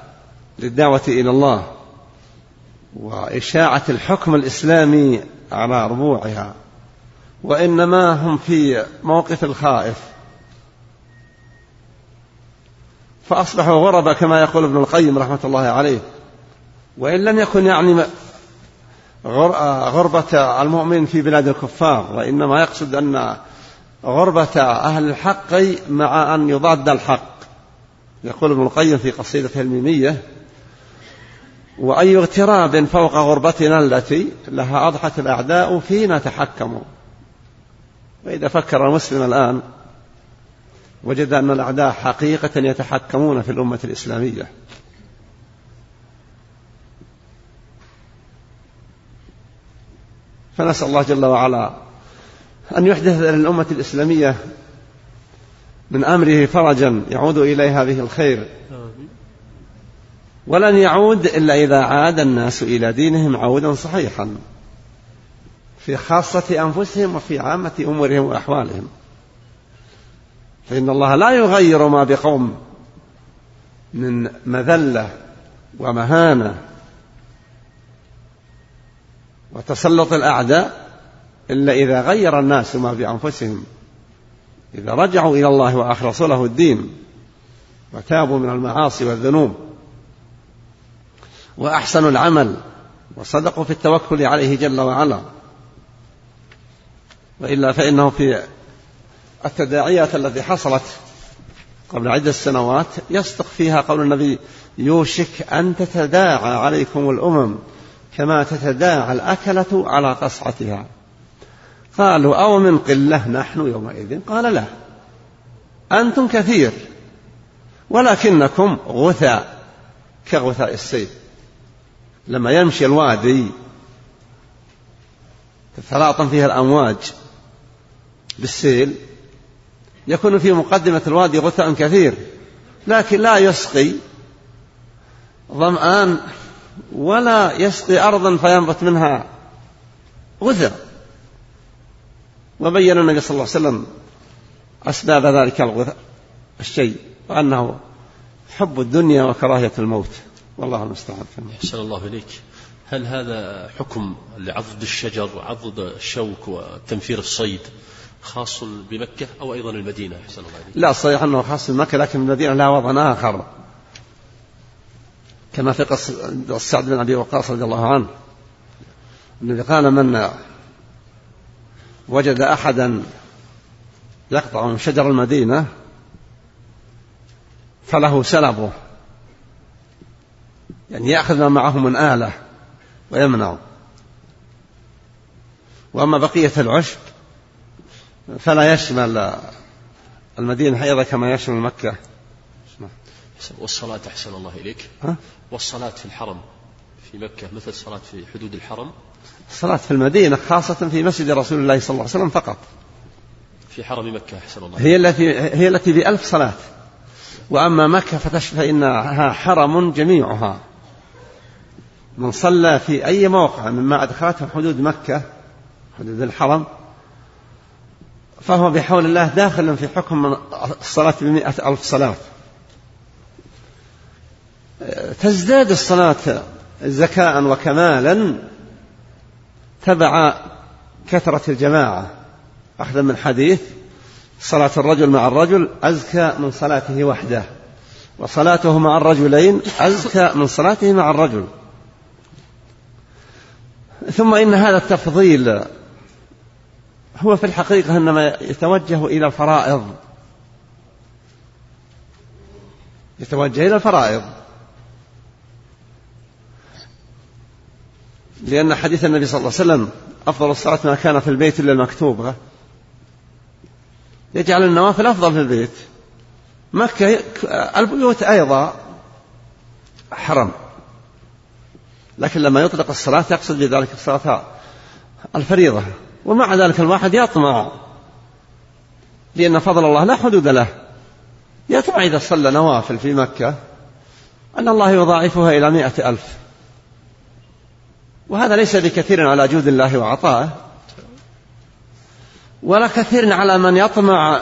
للدعوة إلى الله وإشاعة الحكم الإسلامي على ربوعها. وإنما هم في موقف الخائف. فأصبحوا غربا كما يقول ابن القيم رحمة الله عليه. وإن لم يكن يعني غربة المؤمن في بلاد الكفار وإنما يقصد أن غربة أهل الحق مع أن يضاد الحق. يقول ابن القيم في قصيدته الميمية وأي اغتراب فوق غربتنا التي لها أضحت الأعداء فينا تحكموا. وإذا فكر المسلم الآن وجد أن الأعداء حقيقة يتحكمون في الأمة الإسلامية. فنسأل الله جل وعلا أن يحدث للأمة الإسلامية من أمره فرجا يعود إليها به الخير. ولن يعود إلا إذا عاد الناس إلى دينهم عودا صحيحا. في خاصة أنفسهم وفي عامة أمورهم وأحوالهم. فإن الله لا يغير ما بقوم من مذلة ومهانة وتسلط الأعداء إلا إذا غير الناس ما بأنفسهم. إذا رجعوا إلى الله وأخلصوا له الدين وتابوا من المعاصي والذنوب وأحسنوا العمل وصدقوا في التوكل عليه جل وعلا. وإلا فإنه في التداعيات التي حصلت قبل عدة سنوات يصدق فيها قول النبي يوشك أن تتداعى عليكم الأمم كما تتداعى الأكلة على قصعتها. قالوا أو من قلة نحن يومئذ؟ قال لا أنتم كثير ولكنكم غثاء كغثاء السيل لما يمشي الوادي تتلاطم فيها الأمواج بالسيل يكون في مقدمة الوادي غثاء كثير لكن لا يسقي ظمآن ولا يسقي أرضا فينبت منها غثاء. وبين النبي صلى الله عليه وسلم أسباب ذلك الغثاء الشيء وأنه حب الدنيا وكراهية الموت. والله المستعان. أحسن الله إليك. هل هذا حكم لعضد الشجر وعضد الشوك وتنفير الصيد؟ خاص بمكة أو أيضا المدينة أحسن الله لا صحيح أنه خاص بمكة لكن المدينة لها وضع آخر. كما في قصة سعد بن أبي وقاص رضي الله عنه. النبي قال من وجد أحدا يقطع من شجر المدينة فله سلبه. يعني يأخذ ما معه من آلة ويمنع وأما بقية العشب فلا يشمل المدينة أيضا كما يشمل مكة. والصلاة أحسن الله إليك. ها؟ والصلاة في الحرم في مكة مثل الصلاة في حدود الحرم؟ الصلاة في المدينة خاصة في مسجد رسول الله صلى الله عليه وسلم فقط. في حرم مكة أحسن الله هي التي هي التي بألف صلاة. وأما مكة فإنها حرم جميعها. من صلى في أي موقع مما أدخلته حدود مكة حدود الحرم فهو بحول الله داخل في حكم الصلاة بمئة ألف صلاة. تزداد الصلاة زكاء وكمالا تبع كثرة الجماعة. أخذا من حديث صلاة الرجل مع الرجل أزكى من صلاته وحده وصلاته مع الرجلين أزكى من صلاته مع الرجل. ثم إن هذا التفضيل هو في الحقيقة إنما يتوجه إلى الفرائض. يتوجه إلى الفرائض. لأن حديث النبي صلى الله عليه وسلم أفضل الصلاة ما كان في البيت إلا المكتوبة يجعل النوافل أفضل في البيت. مكة البيوت أيضا حرم. لكن لما يطلق الصلاة يقصد بذلك الصلاة الفريضة. ومع ذلك الواحد يطمع لأن فضل الله لا حدود له. يطمع إذا صلى نوافل في مكة أن الله يضاعفها إلى مائة ألف. وهذا ليس بكثير على جود الله وعطائه ولا كثير على من يطمع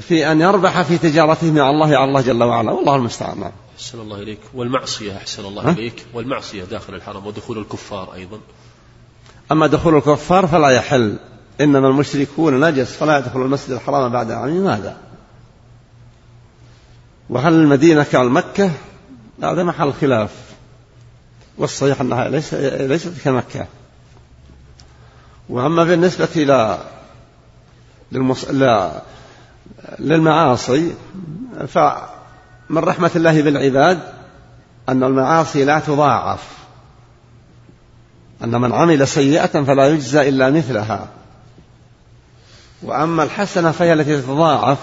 في أن يربح في تجارته مع الله على الله جل وعلا. والله المستعان. نعم. أحسن الله إليك. والمعصية أحسن الله إليك. والمعصية داخل الحرم ودخول الكفار أيضا. أما دخول الكفار فلا يحل. إنما المشركون نجس فلا يدخل المسجد الحرام بعد عام. ماذا وهل المدينة كالمكة؟ هذا محل خلاف. والصحيح أنها ليس ليست كمكة. وأما بالنسبة إلى للمص... لا... للمعاصي فمن رحمة الله بالعباد أن المعاصي لا تضاعف. أن من عمل سيئة فلا يجزى إلا مثلها. وأما الحسنة فهي التي تتضاعف.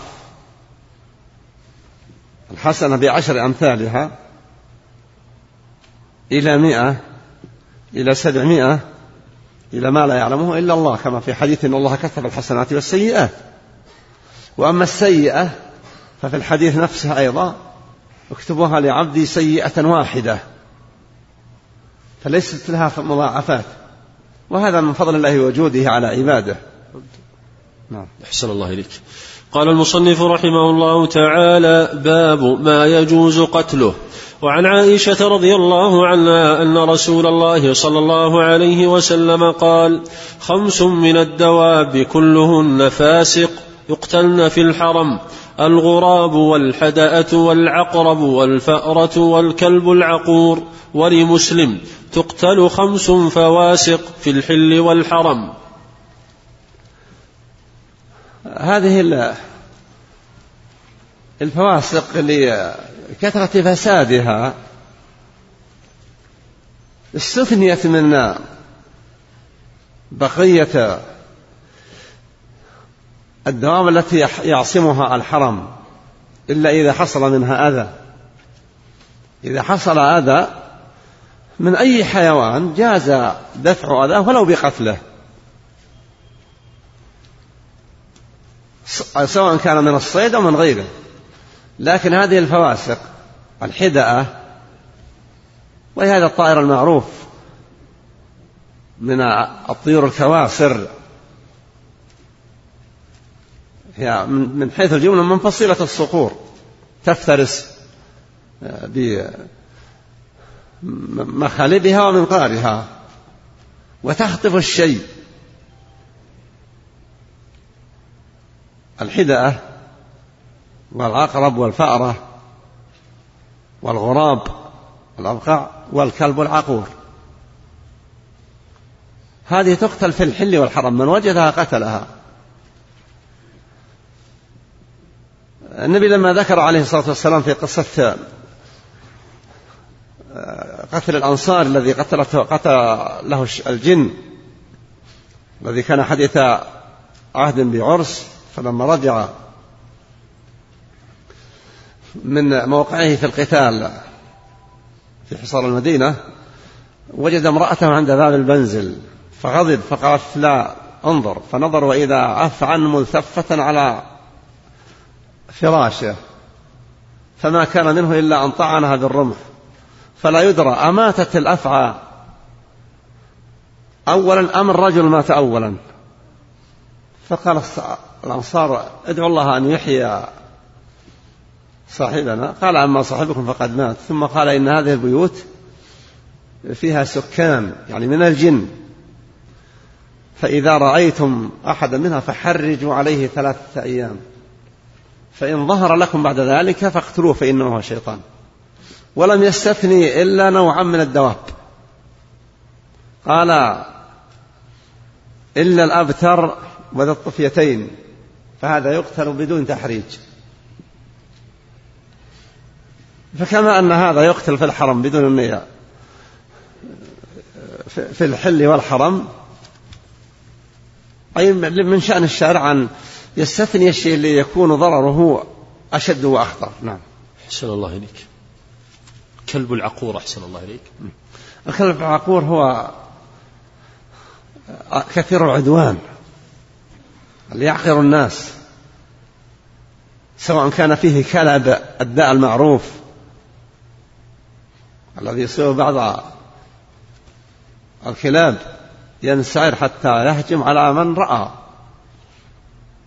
الحسنة بعشر أمثالها. إلى مئة إلى سبعمائة إلى ما لا يعلمه إلا الله كما في حديث إن الله كتب الحسنات والسيئات. وأما السيئة ففي الحديث نفسه أيضا اكتبوها لعبدي سيئة واحدة. فليست لها مضاعفات. وهذا من فضل الله وجوده على عباده. نعم. أحسن الله إليك. قال المصنف رحمه الله تعالى باب ما يجوز قتله. وعن عائشة رضي الله عنها أن رسول الله صلى الله عليه وسلم قال خمس من الدواب كلهن فاسق يقتلن في الحرم. الغراب والحدأة والعقرب والفأرة والكلب العقور ولمسلم تقتل خمس فواسق في الحل والحرم. هذه الفواسق لكثرة فسادها استثنيت من بقية الدواب التي يعصمها الحرم إلا إذا حصل منها أذى. إذا حصل أذى من أي حيوان جاز دفع أذاه ولو بقتله. سواء كان من الصيد أو من غيره. لكن هذه الفواسق الحدأة وهي هذا الطائر المعروف من الطيور الكواسر. هي من حيث الجملة من فصيلة الصقور تفترس آه، بمخالبها ومنقارها وتخطف الشيء. الحدأة والعقرب والفأرة والغراب والأبقع والكلب العقور. هذه تقتل في الحل والحرم من وجدها قتلها. النبي لما ذكر عليه الصلاة والسلام في قصة آه، قتل الأنصار الذي قتلته قتل له الجن الذي كان حديث عهد بعرس فلما رجع من موقعه في القتال في حصار المدينة وجد امرأته عند باب المنزل فغضب فقالت لا انظر فنظر وإذا عفعا ملتفة على فراشه فما كان منه إلا أن طعنها بالرمح فلا يدرى أماتت الأفعى. أولا أم الرجل مات أولا؟ فقال الأنصار ادعوا الله أن يحيي صاحبنا. قال أما صاحبكم فقد مات. ثم قال إن هذه البيوت فيها سكان يعني من الجن. فإذا رأيتم أحدا منها فحرجوا عليه ثلاثة أيام. فإن ظهر لكم بعد ذلك فاقتلوه فإنه هو شيطان ولم يستثني إلا نوعا من الدواب. قال إلا الأبتر وذا الطفيتين فهذا يقتل بدون تحريج. فكما أن هذا يقتل في الحرم بدون النية في الحل والحرم. أي من شأن الشارع أن يستثني الشيء اللي يكون ضرره أشد وأخطر. نعم. أحسن الله إليك. كلب العقور أحسن الله إليك. الكلب العقور هو كثير العدوان. اللي يعقر الناس. سواء كان فيه كلب الداء المعروف. الذي يصيب بعض الكلاب. ينسعر حتى يهجم على من رأى.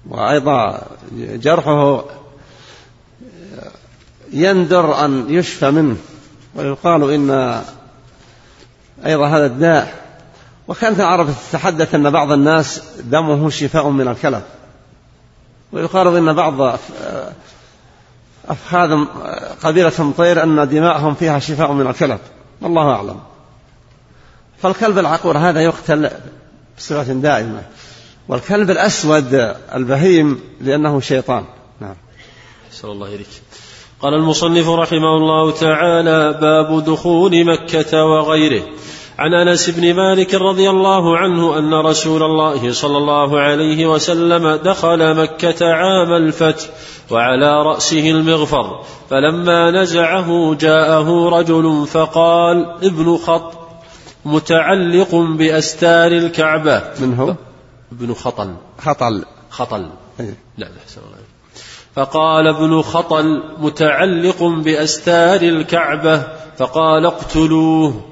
وأيضا جرحه يندر أن يشفى منه ويقال إن أيضا هذا الداء. وكانت العرب تتحدث أن بعض الناس دمه شفاء من الكلب ويقال إن بعض أفخاذ قبيلة طير أن دماءهم فيها شفاء من الكلب والله أعلم. فالكلب العقور هذا يقتل بصفة دائمة. والكلب الأسود البهيم لأنه شيطان. نعم. صلى الله عليك قال المصنف رحمه الله تعالى باب دخول مكة وغيره. عن أنس بن مالك رضي الله عنه أن رسول الله صلى الله عليه وسلم دخل مكة عام الفتح وعلى رأسه المغفر فلما نزعه جاءه رجل فقال ابن خط متعلق بأستار الكعبة. من هو؟ ابن خطل. خطل. خطل. إيه. لا أحسن الله فقال ابن خطل متعلق بأستار الكعبة فقال اقتلوه.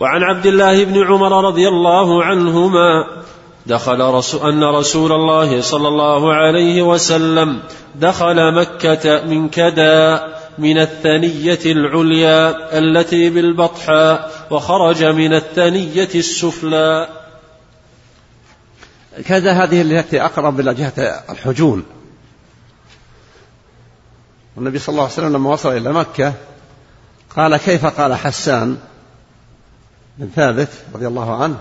وعن عبد الله بن عمر رضي الله عنهما دخل رسول أن رسول الله صلى الله عليه وسلم دخل مكة من كدا من الثنية العليا التي بالبطحاء وخرج من الثنية السفلى. كذا هذه التي أقرب إلى جهة الحجون. والنبي صلى الله عليه وسلم لما وصل إلى مكة قال كيف قال حسان بن ثابت رضي الله عنه؟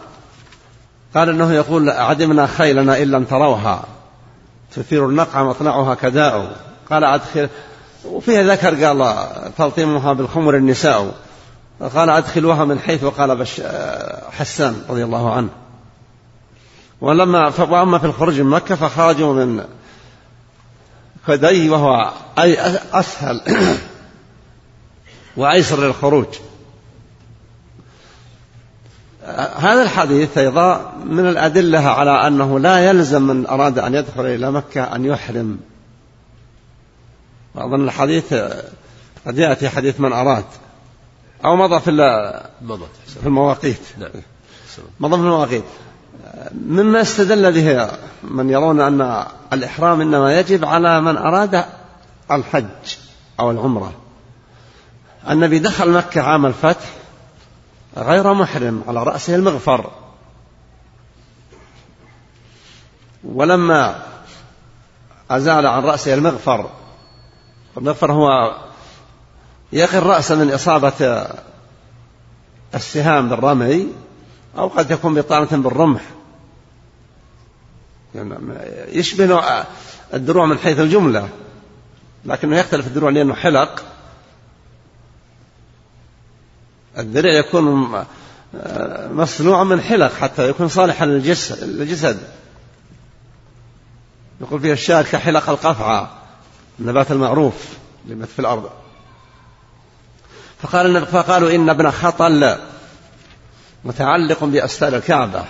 قال إنه يقول عدمنا خيلنا أن لم تروها. تثير النقع مطلعها كداء. قال أدخل. وفيها ذكر قال تلطيمها بالخمر النساء. قال أدخلوها من حيث قال حسان رضي الله عنه. ولما وأما في الخروج من مكة فخرجوا من كدي وهو أي أسهل وأيسر للخروج. هذا الحديث أيضا من الأدلة على أنه لا يلزم من أراد أن يدخل إلى مكة أن يحرم. وأظن الحديث قد يأتي حديث من أراد. أو مضى في في المواقيت. نعم. مضى في المواقيت. مما استدل به من يرون أن الإحرام إنما يجب على من أراد الحج أو العمرة. النبي دخل مكة عام الفتح غير محرم على رأسه المغفر. ولما أزال عن رأسه المغفر المغفر هو يقي الرأس من إصابة السهام بالرمي أو قد يكون بطانة بالرمح. يعني يشبه الدروع من حيث الجملة لكنه يختلف الدروع لأنه حلق. الدرع يكون مصنوع من حلق حتى يكون صالحا للجسد. يقول فيه الشاعر كحلق القفعة النبات المعروف اللي في الأرض. فقال فقالوا إن ابن خطل متعلق بأستار الكعبة.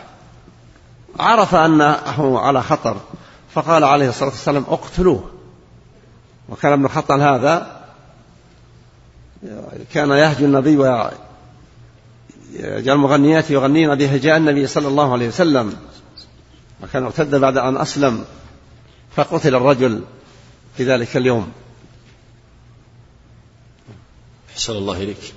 عرف أنه على خطر فقال عليه الصلاة والسلام اقتلوه. وكان ابن خطل هذا كان يهجو النبي ويجعل المغنيات يغنين بهجاء النبي صلى الله عليه وسلم. وكان ارتد بعد أن أسلم فقتل الرجل في ذلك اليوم. أحسن الله إليك.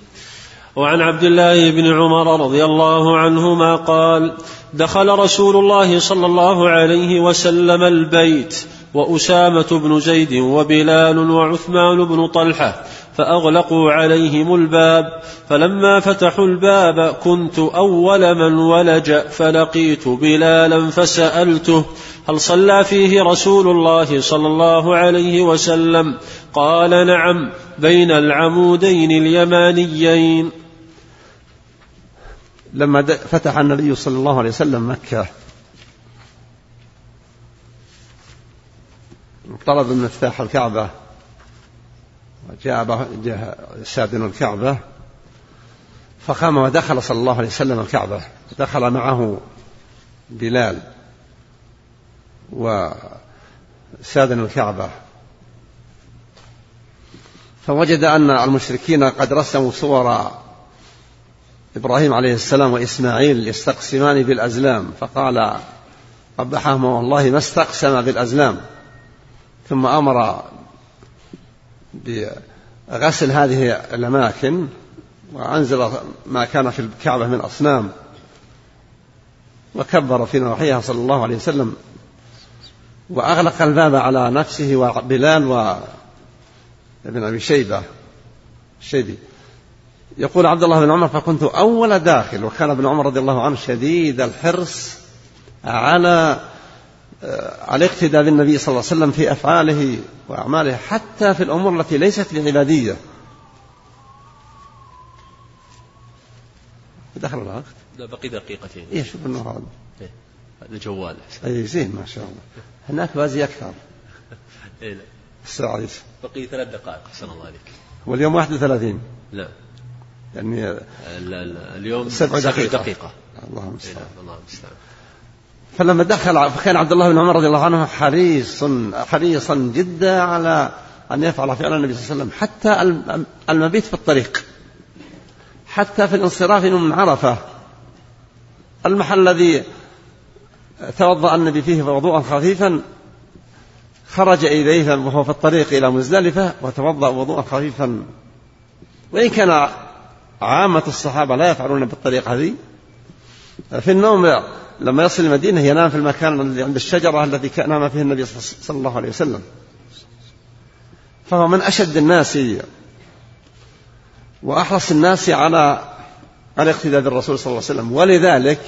وعن عبد الله بن عمر رضي الله عنهما قال دخل رسول الله صلى الله عليه وسلم البيت وأسامة بن زيد وبلال وعثمان بن طلحة فأغلقوا عليهم الباب فلما فتحوا الباب كنت أول من ولج فلقيت بلالا فسألته هل صلى فيه رسول الله صلى الله عليه وسلم؟ قال نعم بين العمودين اليمانيين. لما فتح النبي صلى الله عليه وسلم مكة. طلب مفتاح الكعبة. وجاء سادن الكعبة. فقام ودخل صلى الله عليه وسلم الكعبة. دخل معه بلال وسادن الكعبة. فوجد أن المشركين قد رسموا صور إبراهيم عليه السلام وإسماعيل يستقسمان بالأزلام فقال قبحهما والله ما استقسم بالأزلام. ثم أمر بغسل هذه الأماكن وأنزل ما كان في الكعبة من أصنام وكبر في نواحيها صلى الله عليه وسلم وأغلق الباب على نفسه وبلال وابن أبي شيبة الشيبي يقول عبد الله بن عمر فكنت أول داخل وكان ابن عمر رضي الله عنه شديد الحرص على على الاقتداء بالنبي صلى الله عليه وسلم في أفعاله وأعماله حتى في الأمور التي ليست بعبادية دخل الوقت. لا بقي دقيقتين. إيه شوف النور. هذا إيه. الجوال اي زين ما شاء الله. هناك بازي أكثر. اي لا. الساعة بقي ثلاث دقائق أحسن الله عليك. واليوم 31 لا. يعني اليوم سبع دقيقة, دقيقة. الله المستعان الله المستعان. فلما دخل فكان عبد الله بن عمر رضي الله عنه حريص حريصا جدا على أن يفعل فعل النبي صلى الله عليه وسلم حتى المبيت في الطريق. حتى في الانصراف من عرفة. المحل الذي توضأ النبي فيه وضوءا خفيفا خرج إليه وهو في الطريق إلى مزدلفة وتوضأ وضوءا خفيفا. وإن كان عامة الصحابة لا يفعلون بالطريقة هذه. في النوم لما يصل المدينة ينام في المكان الذي عند الشجرة الذي نام فيه النبي صلى الله عليه وسلم. فهو من أشد الناس. وأحرص الناس على الاقتداء بالرسول صلى الله عليه وسلم. ولذلك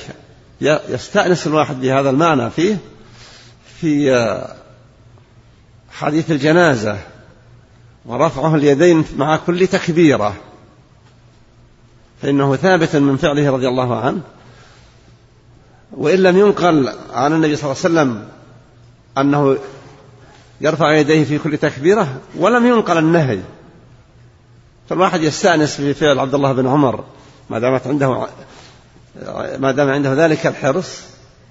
يستأنس الواحد بهذا المعنى فيه. في حديث الجنازة. ورفعه اليدين مع كل تكبيرة. فإنه ثابت من فعله رضي الله عنه. وإن لم ينقل عن النبي صلى الله عليه وسلم أنه يرفع يديه في كل تكبيرة ولم ينقل النهي. فالواحد يستأنس في فعل عبد الله بن عمر ما دامت عنده ما دام عنده ذلك الحرص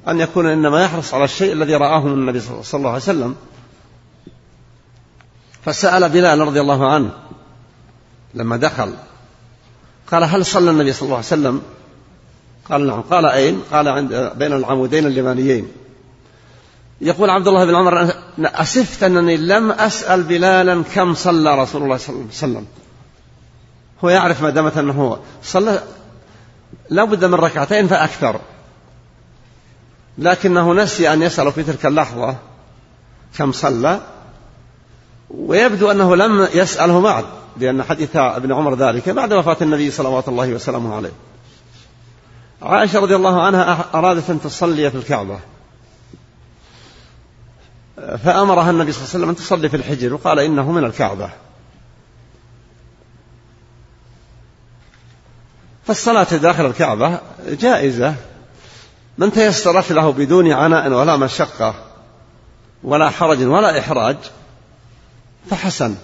أن يكون إنما يحرص على الشيء الذي رآه من النبي صلى الله عليه وسلم. فسأل بلال رضي الله عنه لما دخل قال هل صلى النبي صلى الله عليه وسلم؟ قال نعم. قال أين؟ قال عند بين العمودين اليمانيين يقول عبد الله بن عمر أسفت أنني لم أسأل بلالا كم صلى رسول الله صلى الله عليه وسلم. هو يعرف ما دامت أنه صلى لا بد من ركعتين فأكثر. لكنه نسي أن يسأل في تلك اللحظة كم صلى. ويبدو أنه لم يسأله بعد لأن حديث ابن عمر ذلك بعد وفاة النبي صلوات الله وسلامه عليه. عائشة رضي الله عنها أرادت أن تصلي في الكعبة. فأمرها النبي صلى الله عليه وسلم أن تصلي في الحجر وقال إنه من الكعبة. فالصلاة داخل الكعبة جائزة. من تيسرت له بدون عناء ولا مشقة ولا حرج ولا إحراج فحسن.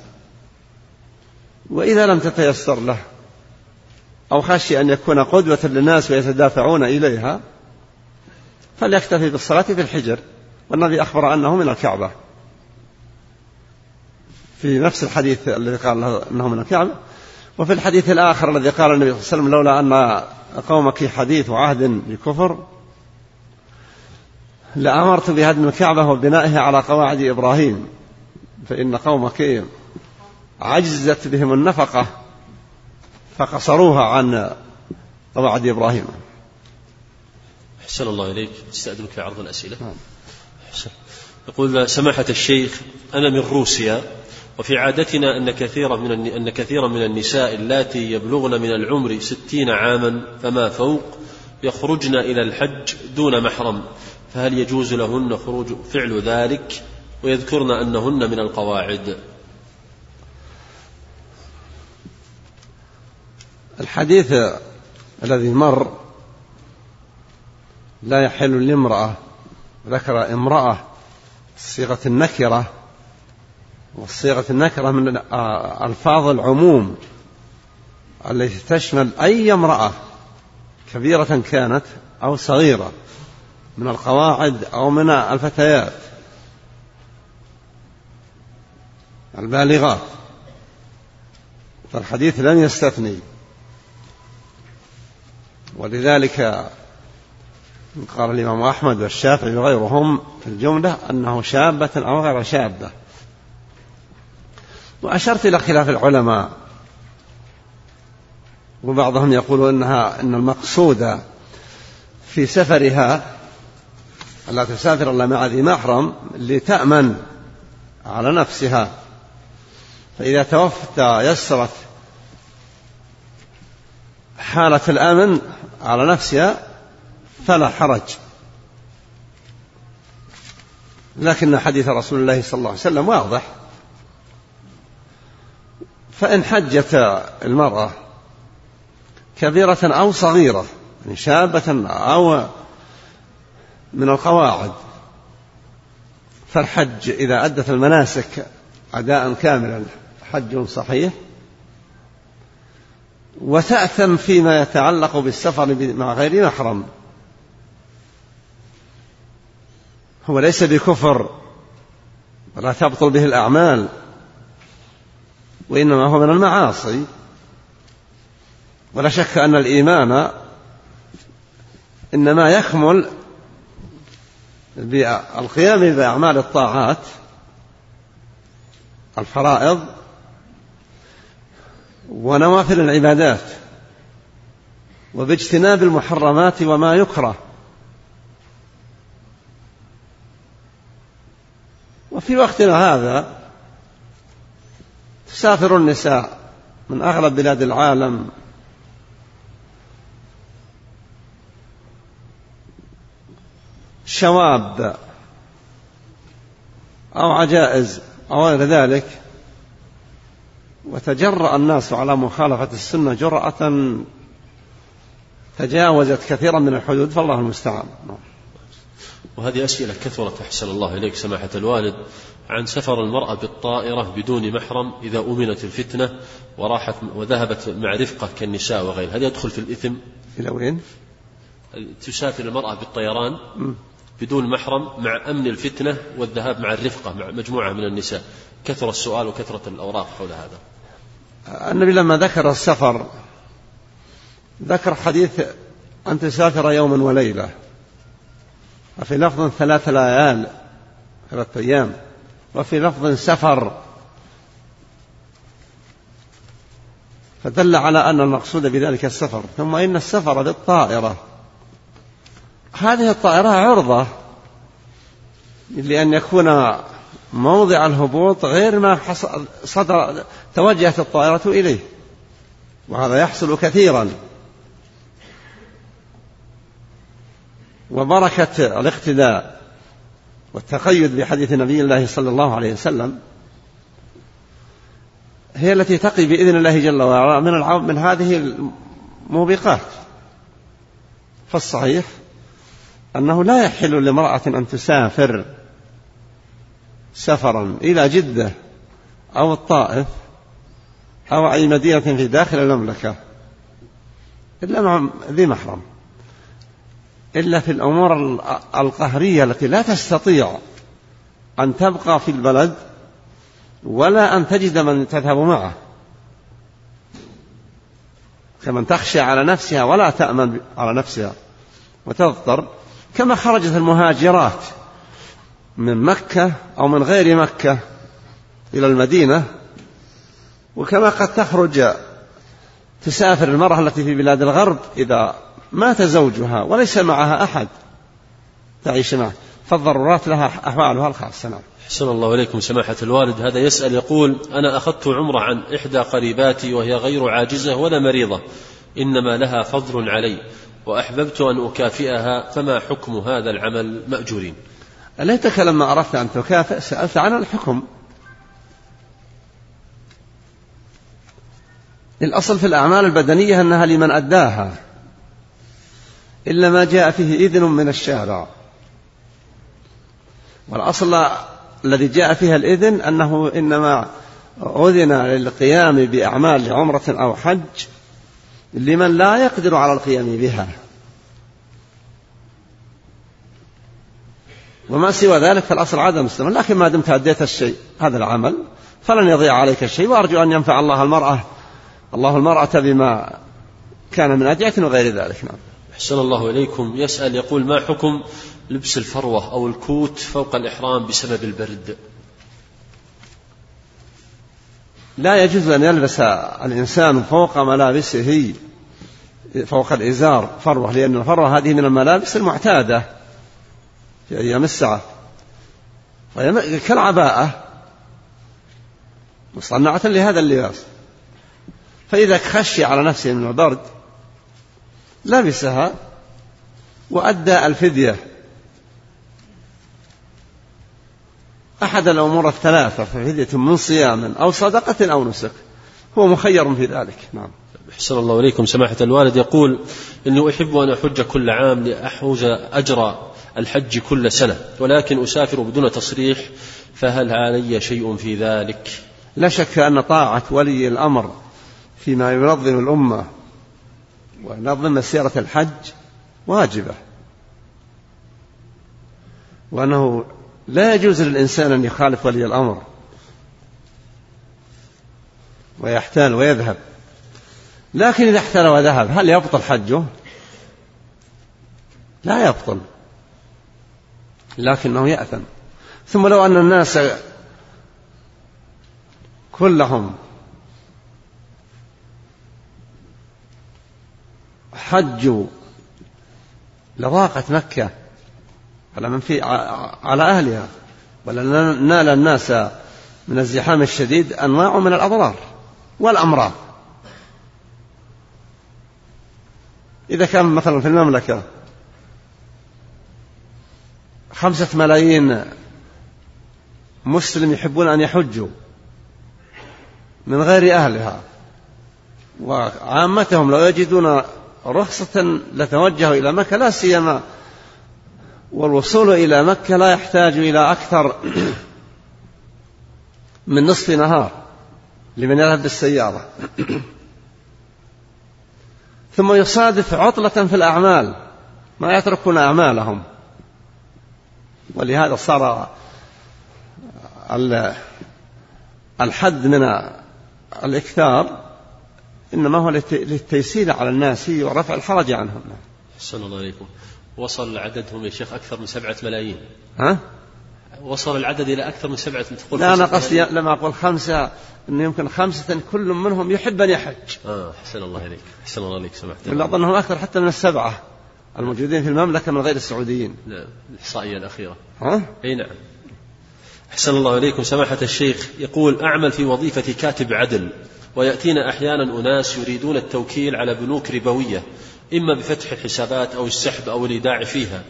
وإذا لم تتيسر له أو خشي أن يكون قدوة للناس ويتدافعون إليها فليكتفي بالصلاة في الحجر. والنبي أخبر أنه من الكعبة. في نفس الحديث الذي قال أنه من الكعبة. وفي الحديث الآخر الذي قال النبي صلى الله عليه وسلم لولا أن قومك حديث وعهد بكفر لأمرت بهدم الكعبة وبنائها على قواعد إبراهيم. فإن قومك عجزت بهم النفقة فقصروها عن قواعد إبراهيم. أحسن الله إليك. أستأذنك في عرض الأسئلة. نعم. يقول سماحة الشيخ أنا من روسيا وفي عادتنا أن كثيرا من أن كثيرا من النساء اللاتي يبلغن من العمر ستين عاما فما فوق يخرجن إلى الحج دون محرم فهل يجوز لهن خروج فعل ذلك؟ ويذكرن أنهن من القواعد. الحديث الذي مر لا يحل لامرأة ذكر امرأة صيغة النكرة والصيغة النكرة من ألفاظ العموم التي تشمل أي امرأة كبيرة كانت أو صغيرة من القواعد أو من الفتيات. البالغات فالحديث لم يستثني. ولذلك قال الإمام أحمد والشافعي وغيرهم في الجملة أنه شابة أو غير شابة. وأشرت إلى خلاف العلماء. وبعضهم يقول إنها إن المقصود في سفرها ألا تسافر إلا مع ذي محرم لتأمن على نفسها. فإذا توفت يسرت حالة الأمن على نفسها فلا حرج. لكن حديث رسول الله صلى الله عليه وسلم واضح. فإن حجت المرأة كبيرة أو صغيرة يعني شابة أو من القواعد فالحج إذا أدت المناسك أداء كاملا. حج صحيح. وتأثم فيما يتعلق بالسفر مع غير محرم هو ليس بكفر ولا تبطل به الأعمال وإنما هو من المعاصي. ولا شك أن الإيمان إنما يكمل بالقيام بأعمال الطاعات الفرائض ونوافل العبادات وباجتناب المحرمات وما يكره. وفي وقتنا هذا تسافر النساء من أغلب بلاد العالم شواب أو عجائز أو غير ذلك وتجرأ الناس على مخالفة السنة جرأة تجاوزت كثيرا من الحدود فالله المستعان. وهذه أسئلة كثرت أحسن الله إليك سماحة الوالد عن سفر المرأة بالطائرة بدون محرم إذا أمنت الفتنة وراحت وذهبت مع رفقة كالنساء وغيرها هل يدخل في الإثم؟ إلى وين؟ تسافر المرأة بالطيران بدون محرم مع أمن الفتنة والذهاب مع الرفقة مع مجموعة من النساء. كثر السؤال وكثرة الأوراق حول هذا. النبي لما ذكر السفر ذكر حديث أن تسافر يوما وليلة. وفي لفظ ثلاث ليال ثلاثة أيام. وفي لفظ سفر. فدل على أن المقصود بذلك السفر. ثم إن السفر بالطائرة هذه الطائرة عرضة لأن يكون موضع الهبوط غير ما صدر توجهت الطائرة إليه. وهذا يحصل كثيرا. وبركة الاقتداء والتقيد بحديث نبي الله صلى الله عليه وسلم هي التي تقي بإذن الله جل وعلا من من هذه الموبقات. فالصحيح أنه لا يحل لامرأة أن تسافر سفرا إلى جدة أو الطائف أو أي مدينة في داخل المملكة. إلا مع ذي محرم. إلا في الأمور القهرية التي لا تستطيع أن تبقى في البلد ولا أن تجد من تذهب معه. كمن تخشى على نفسها ولا تأمن على نفسها وتضطر كما خرجت المهاجرات من مكة أو من غير مكة إلى المدينة وكما قد تخرج تسافر المرأة التي في بلاد الغرب إذا مات زوجها وليس معها أحد تعيش معه فالضرورات لها أحوالها الخاصة. نعم. أحسن الله إليكم سماحة الوالد. هذا يسأل يقول أنا أخذت عمرة عن إحدى قريباتي وهي غير عاجزة ولا مريضة إنما لها فضل علي وأحببت أن أكافئها فما حكم هذا العمل؟ مأجورين. ليتك لما أردت أن تكافئ سألت عن الحكم. الأصل في الأعمال البدنية أنها لمن أداها إلا ما جاء فيه إذن من الشارع. والأصل الذي جاء فيها الإذن أنه إنما أذن للقيام بأعمال عمرة أو حج لمن لا يقدر على القيام بها. وما سوى ذلك فالأصل عدم السلام لكن ما دمت أديت الشيء هذا العمل. فلن يضيع عليك الشيء وأرجو أن ينفع الله المرأة الله المرأة بما كان من أدعية وغير ذلك نعم. أحسن الله إليكم. يسأل يقول ما حكم لبس الفروة أو الكوت فوق الإحرام بسبب البرد؟ لا يجوز أن يلبس الإنسان فوق ملابسه فوق الإزار فروة لأن الفروة هذه من الملابس المعتادة في أيام السعة. كالعباءة مصنعة لهذا اللباس. فإذا خشي على نفسه من البرد لبسها وأدى الفدية. أحد الأمور الثلاثة ففدية من صيام أو صدقة أو نسك هو مخير في ذلك. نعم. أحسن الله إليكم. سماحة الوالد يقول إني أحب أن أحج كل عام لأحوز أجر الحج كل سنة ولكن أسافر بدون تصريح فهل علي شيء في ذلك؟ لا شك أن طاعة ولي الأمر فيما ينظم الأمة ونظم مسيرة الحج واجبة. وأنه لا يجوز للإنسان أن يخالف ولي الأمر ويحتال ويذهب. لكن إذا احتال وذهب هل يبطل حجه؟ لا يبطل. لكنه يأثم. ثم لو أن الناس كلهم حجوا لضاقت مكة على من في على أهلها نال الناس من الزحام الشديد أنواع من الأضرار والأمراض. إذا كان مثلا في المملكة خمسة ملايين مسلم يحبون أن يحجوا من غير أهلها وعامتهم لو يجدون رخصة لتوجهوا إلى مكة لا سيما والوصول إلى مكة لا يحتاج إلى أكثر من نصف نهار لمن يذهب بالسيارة. ثم يصادف عطلة في الأعمال ما يتركون أعمالهم. ولهذا صار الحد من الإكثار إنما هو للتيسير على الناس ورفع الحرج عنهم. أحسن الله إليكم وصل عددهم يا شيخ أكثر من سبعة ملايين. ها؟ وصل العدد إلى أكثر من سبعة. تقول لا أنا قصدي لما أقول خمسة أنه يمكن خمسة كل منهم يحب أن يحج. آه أحسن الله إليك أحسن الله إليك سمحت من أظنهم أكثر حتى من السبعة الموجودين في المملكة من غير السعوديين. نعم الإحصائية الأخيرة. ها؟ أي نعم. أحسن الله إليكم سماحة الشيخ يقول أعمل في وظيفة كاتب عدل. ويأتينا أحيانا أناس يريدون التوكيل على بنوك ربوية إما بفتح الحسابات أو السحب أو الإيداع فيها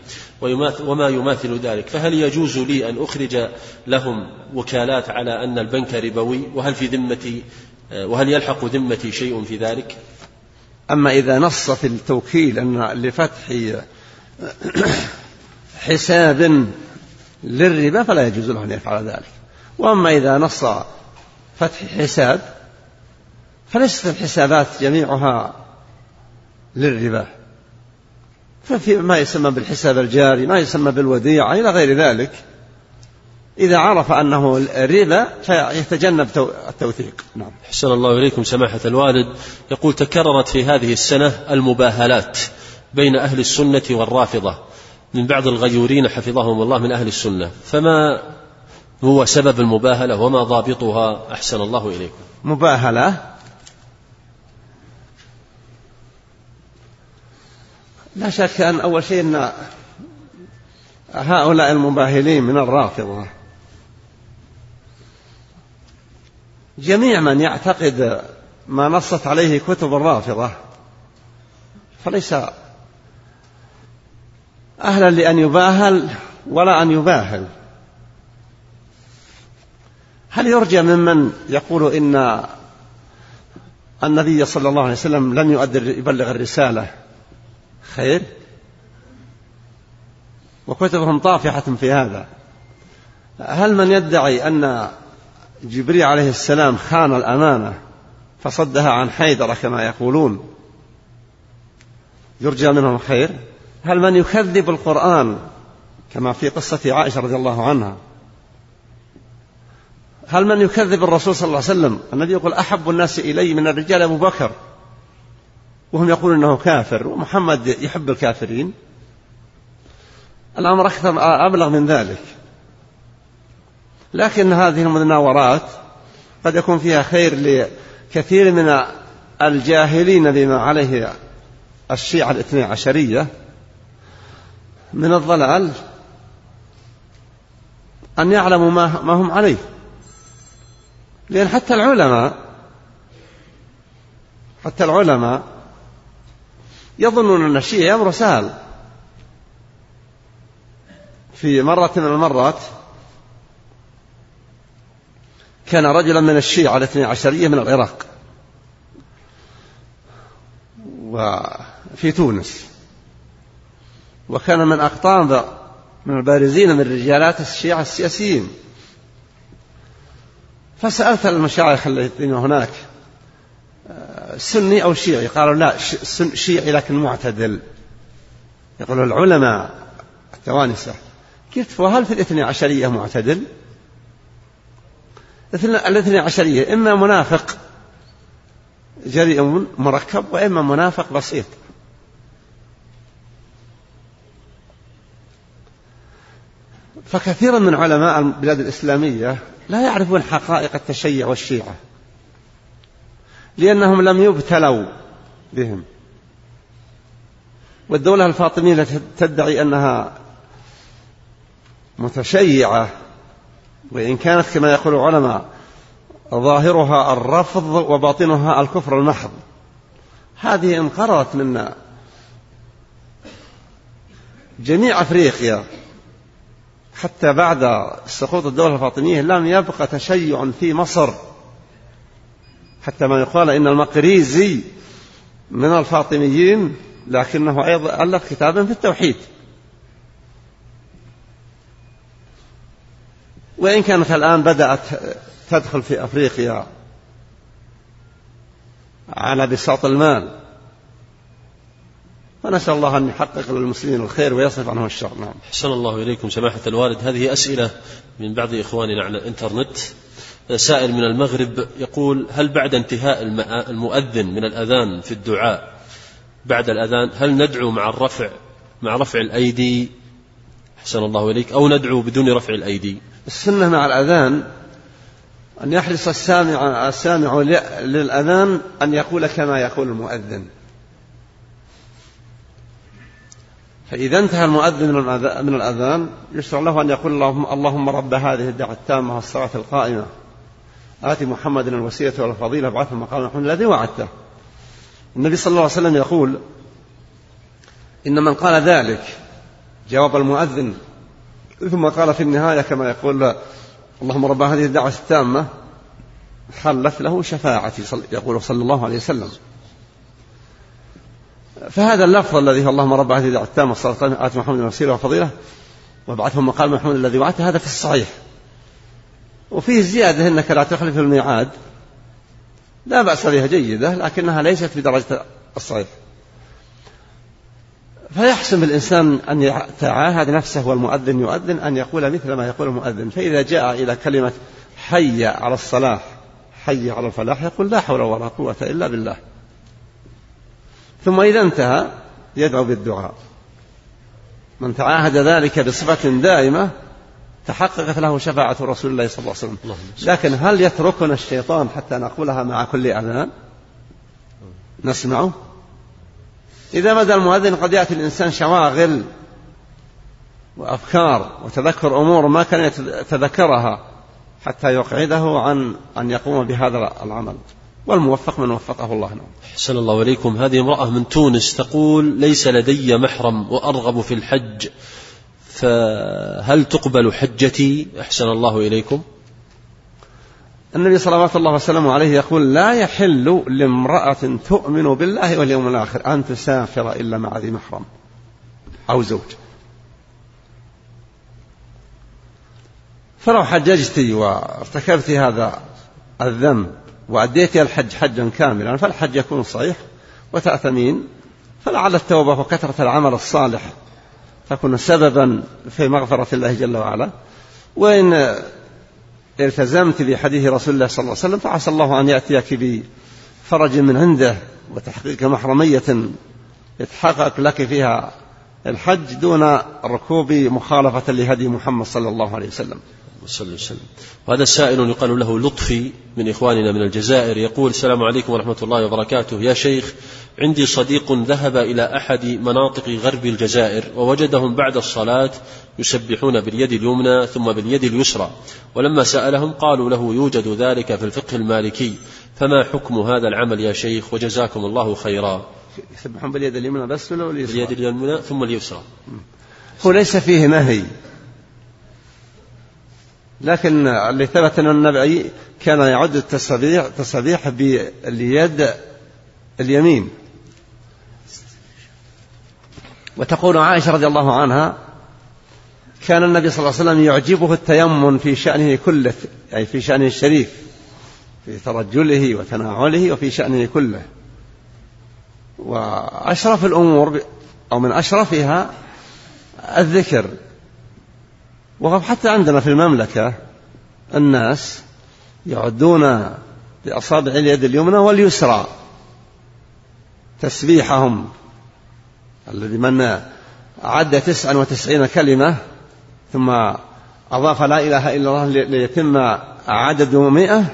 وما يماثل ذلك. فهل يجوز لي أن أخرج لهم وكالات على أن البنك ربوي؟ وهل في ذمتي وهل يلحق ذمتي شيء في ذلك؟ أما إذا نص في التوكيل أن لفتح حساب للربا فلا يجوز له أن يفعل ذلك. وأما إذا نص فتح حساب فليست الحسابات جميعها للربا. ففي ما يسمى بالحساب الجاري ما يسمى بالوديعة إلى غير ذلك. إذا عرف أنه ربا فيتجنب التوثيق. نعم. أحسن الله إليكم سماحة الوالد. يقول تكررت في هذه السنة المباهلات بين أهل السنة والرافضة. من بعض الغيورين حفظهم الله من أهل السنة. فما هو سبب المباهلة وما ضابطها؟ أحسن الله إليكم. مباهلة لا شك أن أول شيء أن هؤلاء المباهلين من الرافضة. جميع من يعتقد ما نصت عليه كتب الرافضة فليس أهلا لأن يباهل ولا أن يباهل. هل يرجى ممن يقول إن النبي صلى الله عليه وسلم لم يبلغ الرسالة؟ خير؟ وكتبهم طافحة في هذا. هل من يدعي أن جبريل عليه السلام خان الأمانة فصدها عن حيدرة كما يقولون؟ يرجى منهم خير؟ هل من يكذب القرآن كما في قصة عائشة رضي الله عنها؟ هل من يكذب الرسول صلى الله عليه وسلم؟ النبي يقول أحب الناس إلي من الرجال أبو بكر. وهم يقولون أنه كافر ومحمد يحب الكافرين. الأمر أكثر أبلغ من ذلك. لكن هذه المناورات قد يكون فيها خير لكثير من الجاهلين بما عليه الشيعة الاثني عشرية. من الضلال أن يعلموا ما, هم عليه. لأن حتى العلماء حتى العلماء يظنون أن الشيء أمر سهل. في مرة من المرات كان رجلا من الشيعة الاثني عشرية من العراق وفي تونس وكان من أقطان من البارزين من رجالات الشيعة السياسيين. فسألت المشايخ الذين هناك سني أو شيعي؟ قالوا لا شيعي لكن معتدل. يقولوا العلماء التوانسة قلت وهل في الاثني عشرية معتدل؟ الاثني عشرية إما منافق جريء مركب وإما منافق بسيط. فكثيرا من علماء البلاد الإسلامية لا يعرفون حقائق التشيع والشيعة. لأنهم لم يبتلوا بهم. والدولة الفاطمية تدعي أنها متشيعة وإن كانت كما يقول العلماء ظاهرها الرفض وباطنها الكفر المحض. هذه انقرضت من جميع أفريقيا. حتى بعد سقوط الدولة الفاطمية لم يبقى تشيع في مصر. حتى ما يقال إن المقريزي من الفاطميين لكنه أيضا ألف كتابا في التوحيد. وإن كانت الآن بدأت تدخل في أفريقيا على بساط المال ونسأل الله أن يحقق للمسلمين الخير ويصرف عنهم الشر. نعم. أحسن الله إليكم سماحة الوالد. هذه أسئلة من بعض إخواننا على الإنترنت. سائل من المغرب يقول هل بعد انتهاء المؤذن من الأذان في الدعاء بعد الأذان هل ندعو مع الرفع مع رفع الأيدي؟ أحسن الله إليك. أو ندعو بدون رفع الأيدي. السنة مع الأذان أن يحرص السامع السامع للأذان أن يقول كما يقول المؤذن. فإذا انتهى المؤذن من الأذان يشرع له أن يقول اللهم, اللهم رب هذه الدعوة التامة والصلاة القائمة. آت محمد الوسيلة والفضيلة ابعثه مقام محمد الذي وعدته. النبي صلى الله عليه وسلم يقول إن من قال ذلك جواب المؤذن. ثم قال في النهاية كما يقول اللهم رب هذه الدعوة التامة حلت له شفاعتي يقول صلى الله عليه وسلم. فهذا اللفظ الذي هو اللهم رب هذه الدعوة التامة الصلاة آت محمد الوسيلة والفضيلة وابعثه مقام محمد الذي وعدته هذا في الصحيح. وفيه زيادة أنك لا تخلف الميعاد. لا بأس بها جيدة لكنها ليست بدرجة الصحيح فيحسن بالإنسان أن يتعاهد نفسه والمؤذن يؤذن أن يقول مثل ما يقول المؤذن. فإذا جاء إلى كلمة حي على الصلاح حي على الفلاح يقول لا حول ولا قوة إلا بالله. ثم إذا انتهى يدعو بالدعاء. من تعاهد ذلك بصفة دائمة تحققت له شفاعة رسول الله صلى الله عليه وسلم. لكن هل يتركنا الشيطان حتى نقولها مع كل أذان نسمعه؟ إذا مدى المؤذن قد يأتي الإنسان شواغل وأفكار وتذكر أمور ما كان يتذكرها حتى يقعده عن أن يقوم بهذا العمل. والموفق من وفقه الله نعم. أحسن الله إليكم. هذه امرأة من تونس تقول ليس لدي محرم وأرغب في الحج. فهل تقبل حجتي؟ أحسن الله إليكم. النبي صلوات الله وسلامه عليه يقول لا يحل لامرأة تؤمن بالله واليوم الآخر أن تسافر إلا مع ذي محرم أو زوج. فلو حججت وارتكبت هذا الذنب وأديت الحج حجا كاملا فالحج يكون صحيح وتأثمين فلعل التوبة وكثرة العمل الصالح. تكون سببا في مغفرة الله جل وعلا. وإن التزمت بحديث رسول الله صلى الله عليه وسلم فعسى الله أن يأتيك بفرج من عنده وتحقيق محرمية يتحقق لك فيها الحج دون ركوب مخالفة لهدي محمد صلى الله عليه وسلم. عليه وسلم. وهذا السائل يقال له لطفي من إخواننا من الجزائر يقول السلام عليكم ورحمة الله وبركاته. يا شيخ عندي صديق ذهب إلى أحد مناطق غرب الجزائر ووجدهم بعد الصلاة يسبحون باليد اليمنى ثم باليد اليسرى. ولما سألهم قالوا له يوجد ذلك في الفقه المالكي. فما حكم هذا العمل يا شيخ؟ وجزاكم الله خيرا. يسبحون باليد اليمنى بس ولا باليد اليمنى ثم اليسرى. هو ليس فيه نهي. لكن اللي ثبت أن النبي كان يعد التسبيح تسبيح باليد اليمين. وتقول عائشة رضي الله عنها كان النبي صلى الله عليه وسلم يعجبه التيمم في شأنه كله أي في شأنه الشريف في ترجله وتناوله وفي شأنه كله. وأشرف الأمور أو من أشرفها الذكر. وحتى عندنا في المملكة الناس يعدون بأصابع اليد اليمنى واليسرى تسبيحهم الذي من عد تسعا وتسعين كلمة ثم أضاف لا إله إلا الله ليتم عدد مئة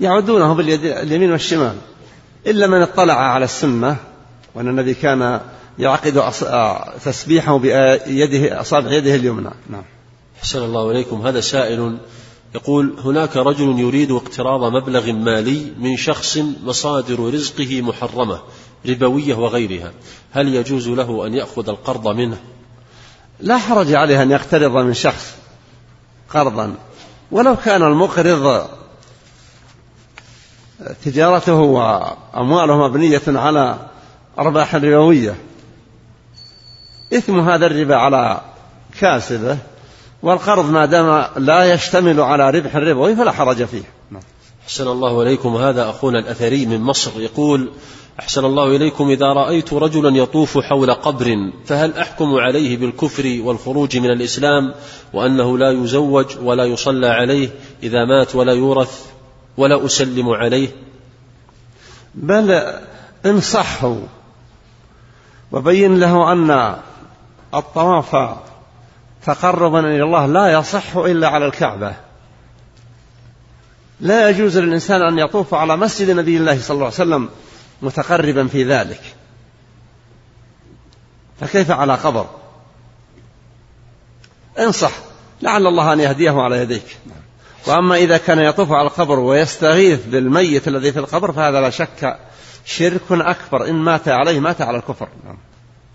يعدونه باليد اليمين والشمال. إلا من اطلع على السنة وأن النبي كان يعقد تسبيحه بيده أصابع يده اليمنى. نعم. أحسن الله إليكم. هذا سائل يقول هناك رجل يريد اقتراض مبلغ مالي من شخص مصادر رزقه محرمة ربوية وغيرها. هل يجوز له أن يأخذ القرض منه؟ لا حرج عليه أن يقترض من شخص قرضا. ولو كان المقرض تجارته وأمواله مبنية على أرباح ربوية إثم هذا الربا على كاسبه والقرض ما دام لا يشتمل على ربح ربوي فلا حرج فيه. حسن الله إليكم. هذا أخونا الأثري من مصر يقول أحسن الله إليكم إذا رأيت رجلا يطوف حول قبر فهل أحكم عليه بالكفر والخروج من الإسلام وأنه لا يزوج ولا يصلى عليه إذا مات ولا يورث ولا أسلم عليه؟ بل انصحه وبين له أن الطواف تقربا إلى الله لا يصح إلا على الكعبة. لا يجوز للإنسان أن يطوف على مسجد نبي الله صلى الله عليه وسلم متقربا في ذلك. فكيف على قبر؟ انصح لعل الله أن يهديه على يديك. وأما إذا كان يطوف على القبر ويستغيث بالميت الذي في القبر فهذا لا شك شرك أكبر. إن مات عليه مات على الكفر. نعم.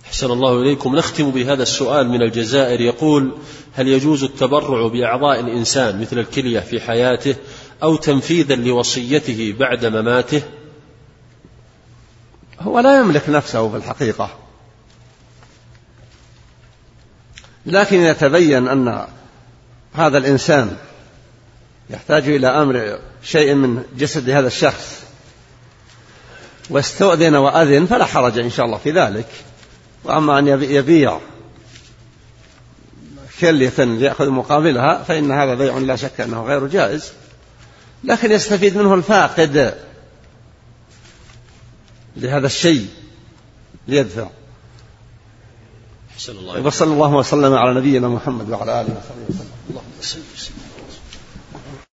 أحسن الله إليكم. نختم بهذا السؤال من الجزائر. يقول هل يجوز التبرع بأعضاء الإنسان مثل الكلية في حياته أو تنفيذا لوصيته بعد مماته؟ هو لا يملك نفسه في الحقيقة. لكن إذا تبين أن هذا الإنسان يحتاج إلى أمر شيء من جسد هذا الشخص. واستؤذن وأذن فلا حرج إن شاء الله في ذلك. وأما أن يبيع كلية ليأخذ مقابلها فإن هذا بيع لا شك أنه غير جائز. لكن يستفيد منه الفاقد لهذا الشيء ليدفع. الله وصلى الله وسلم على نبينا محمد وعلى آله وصحبه وسلم. اللهم صل وسلم.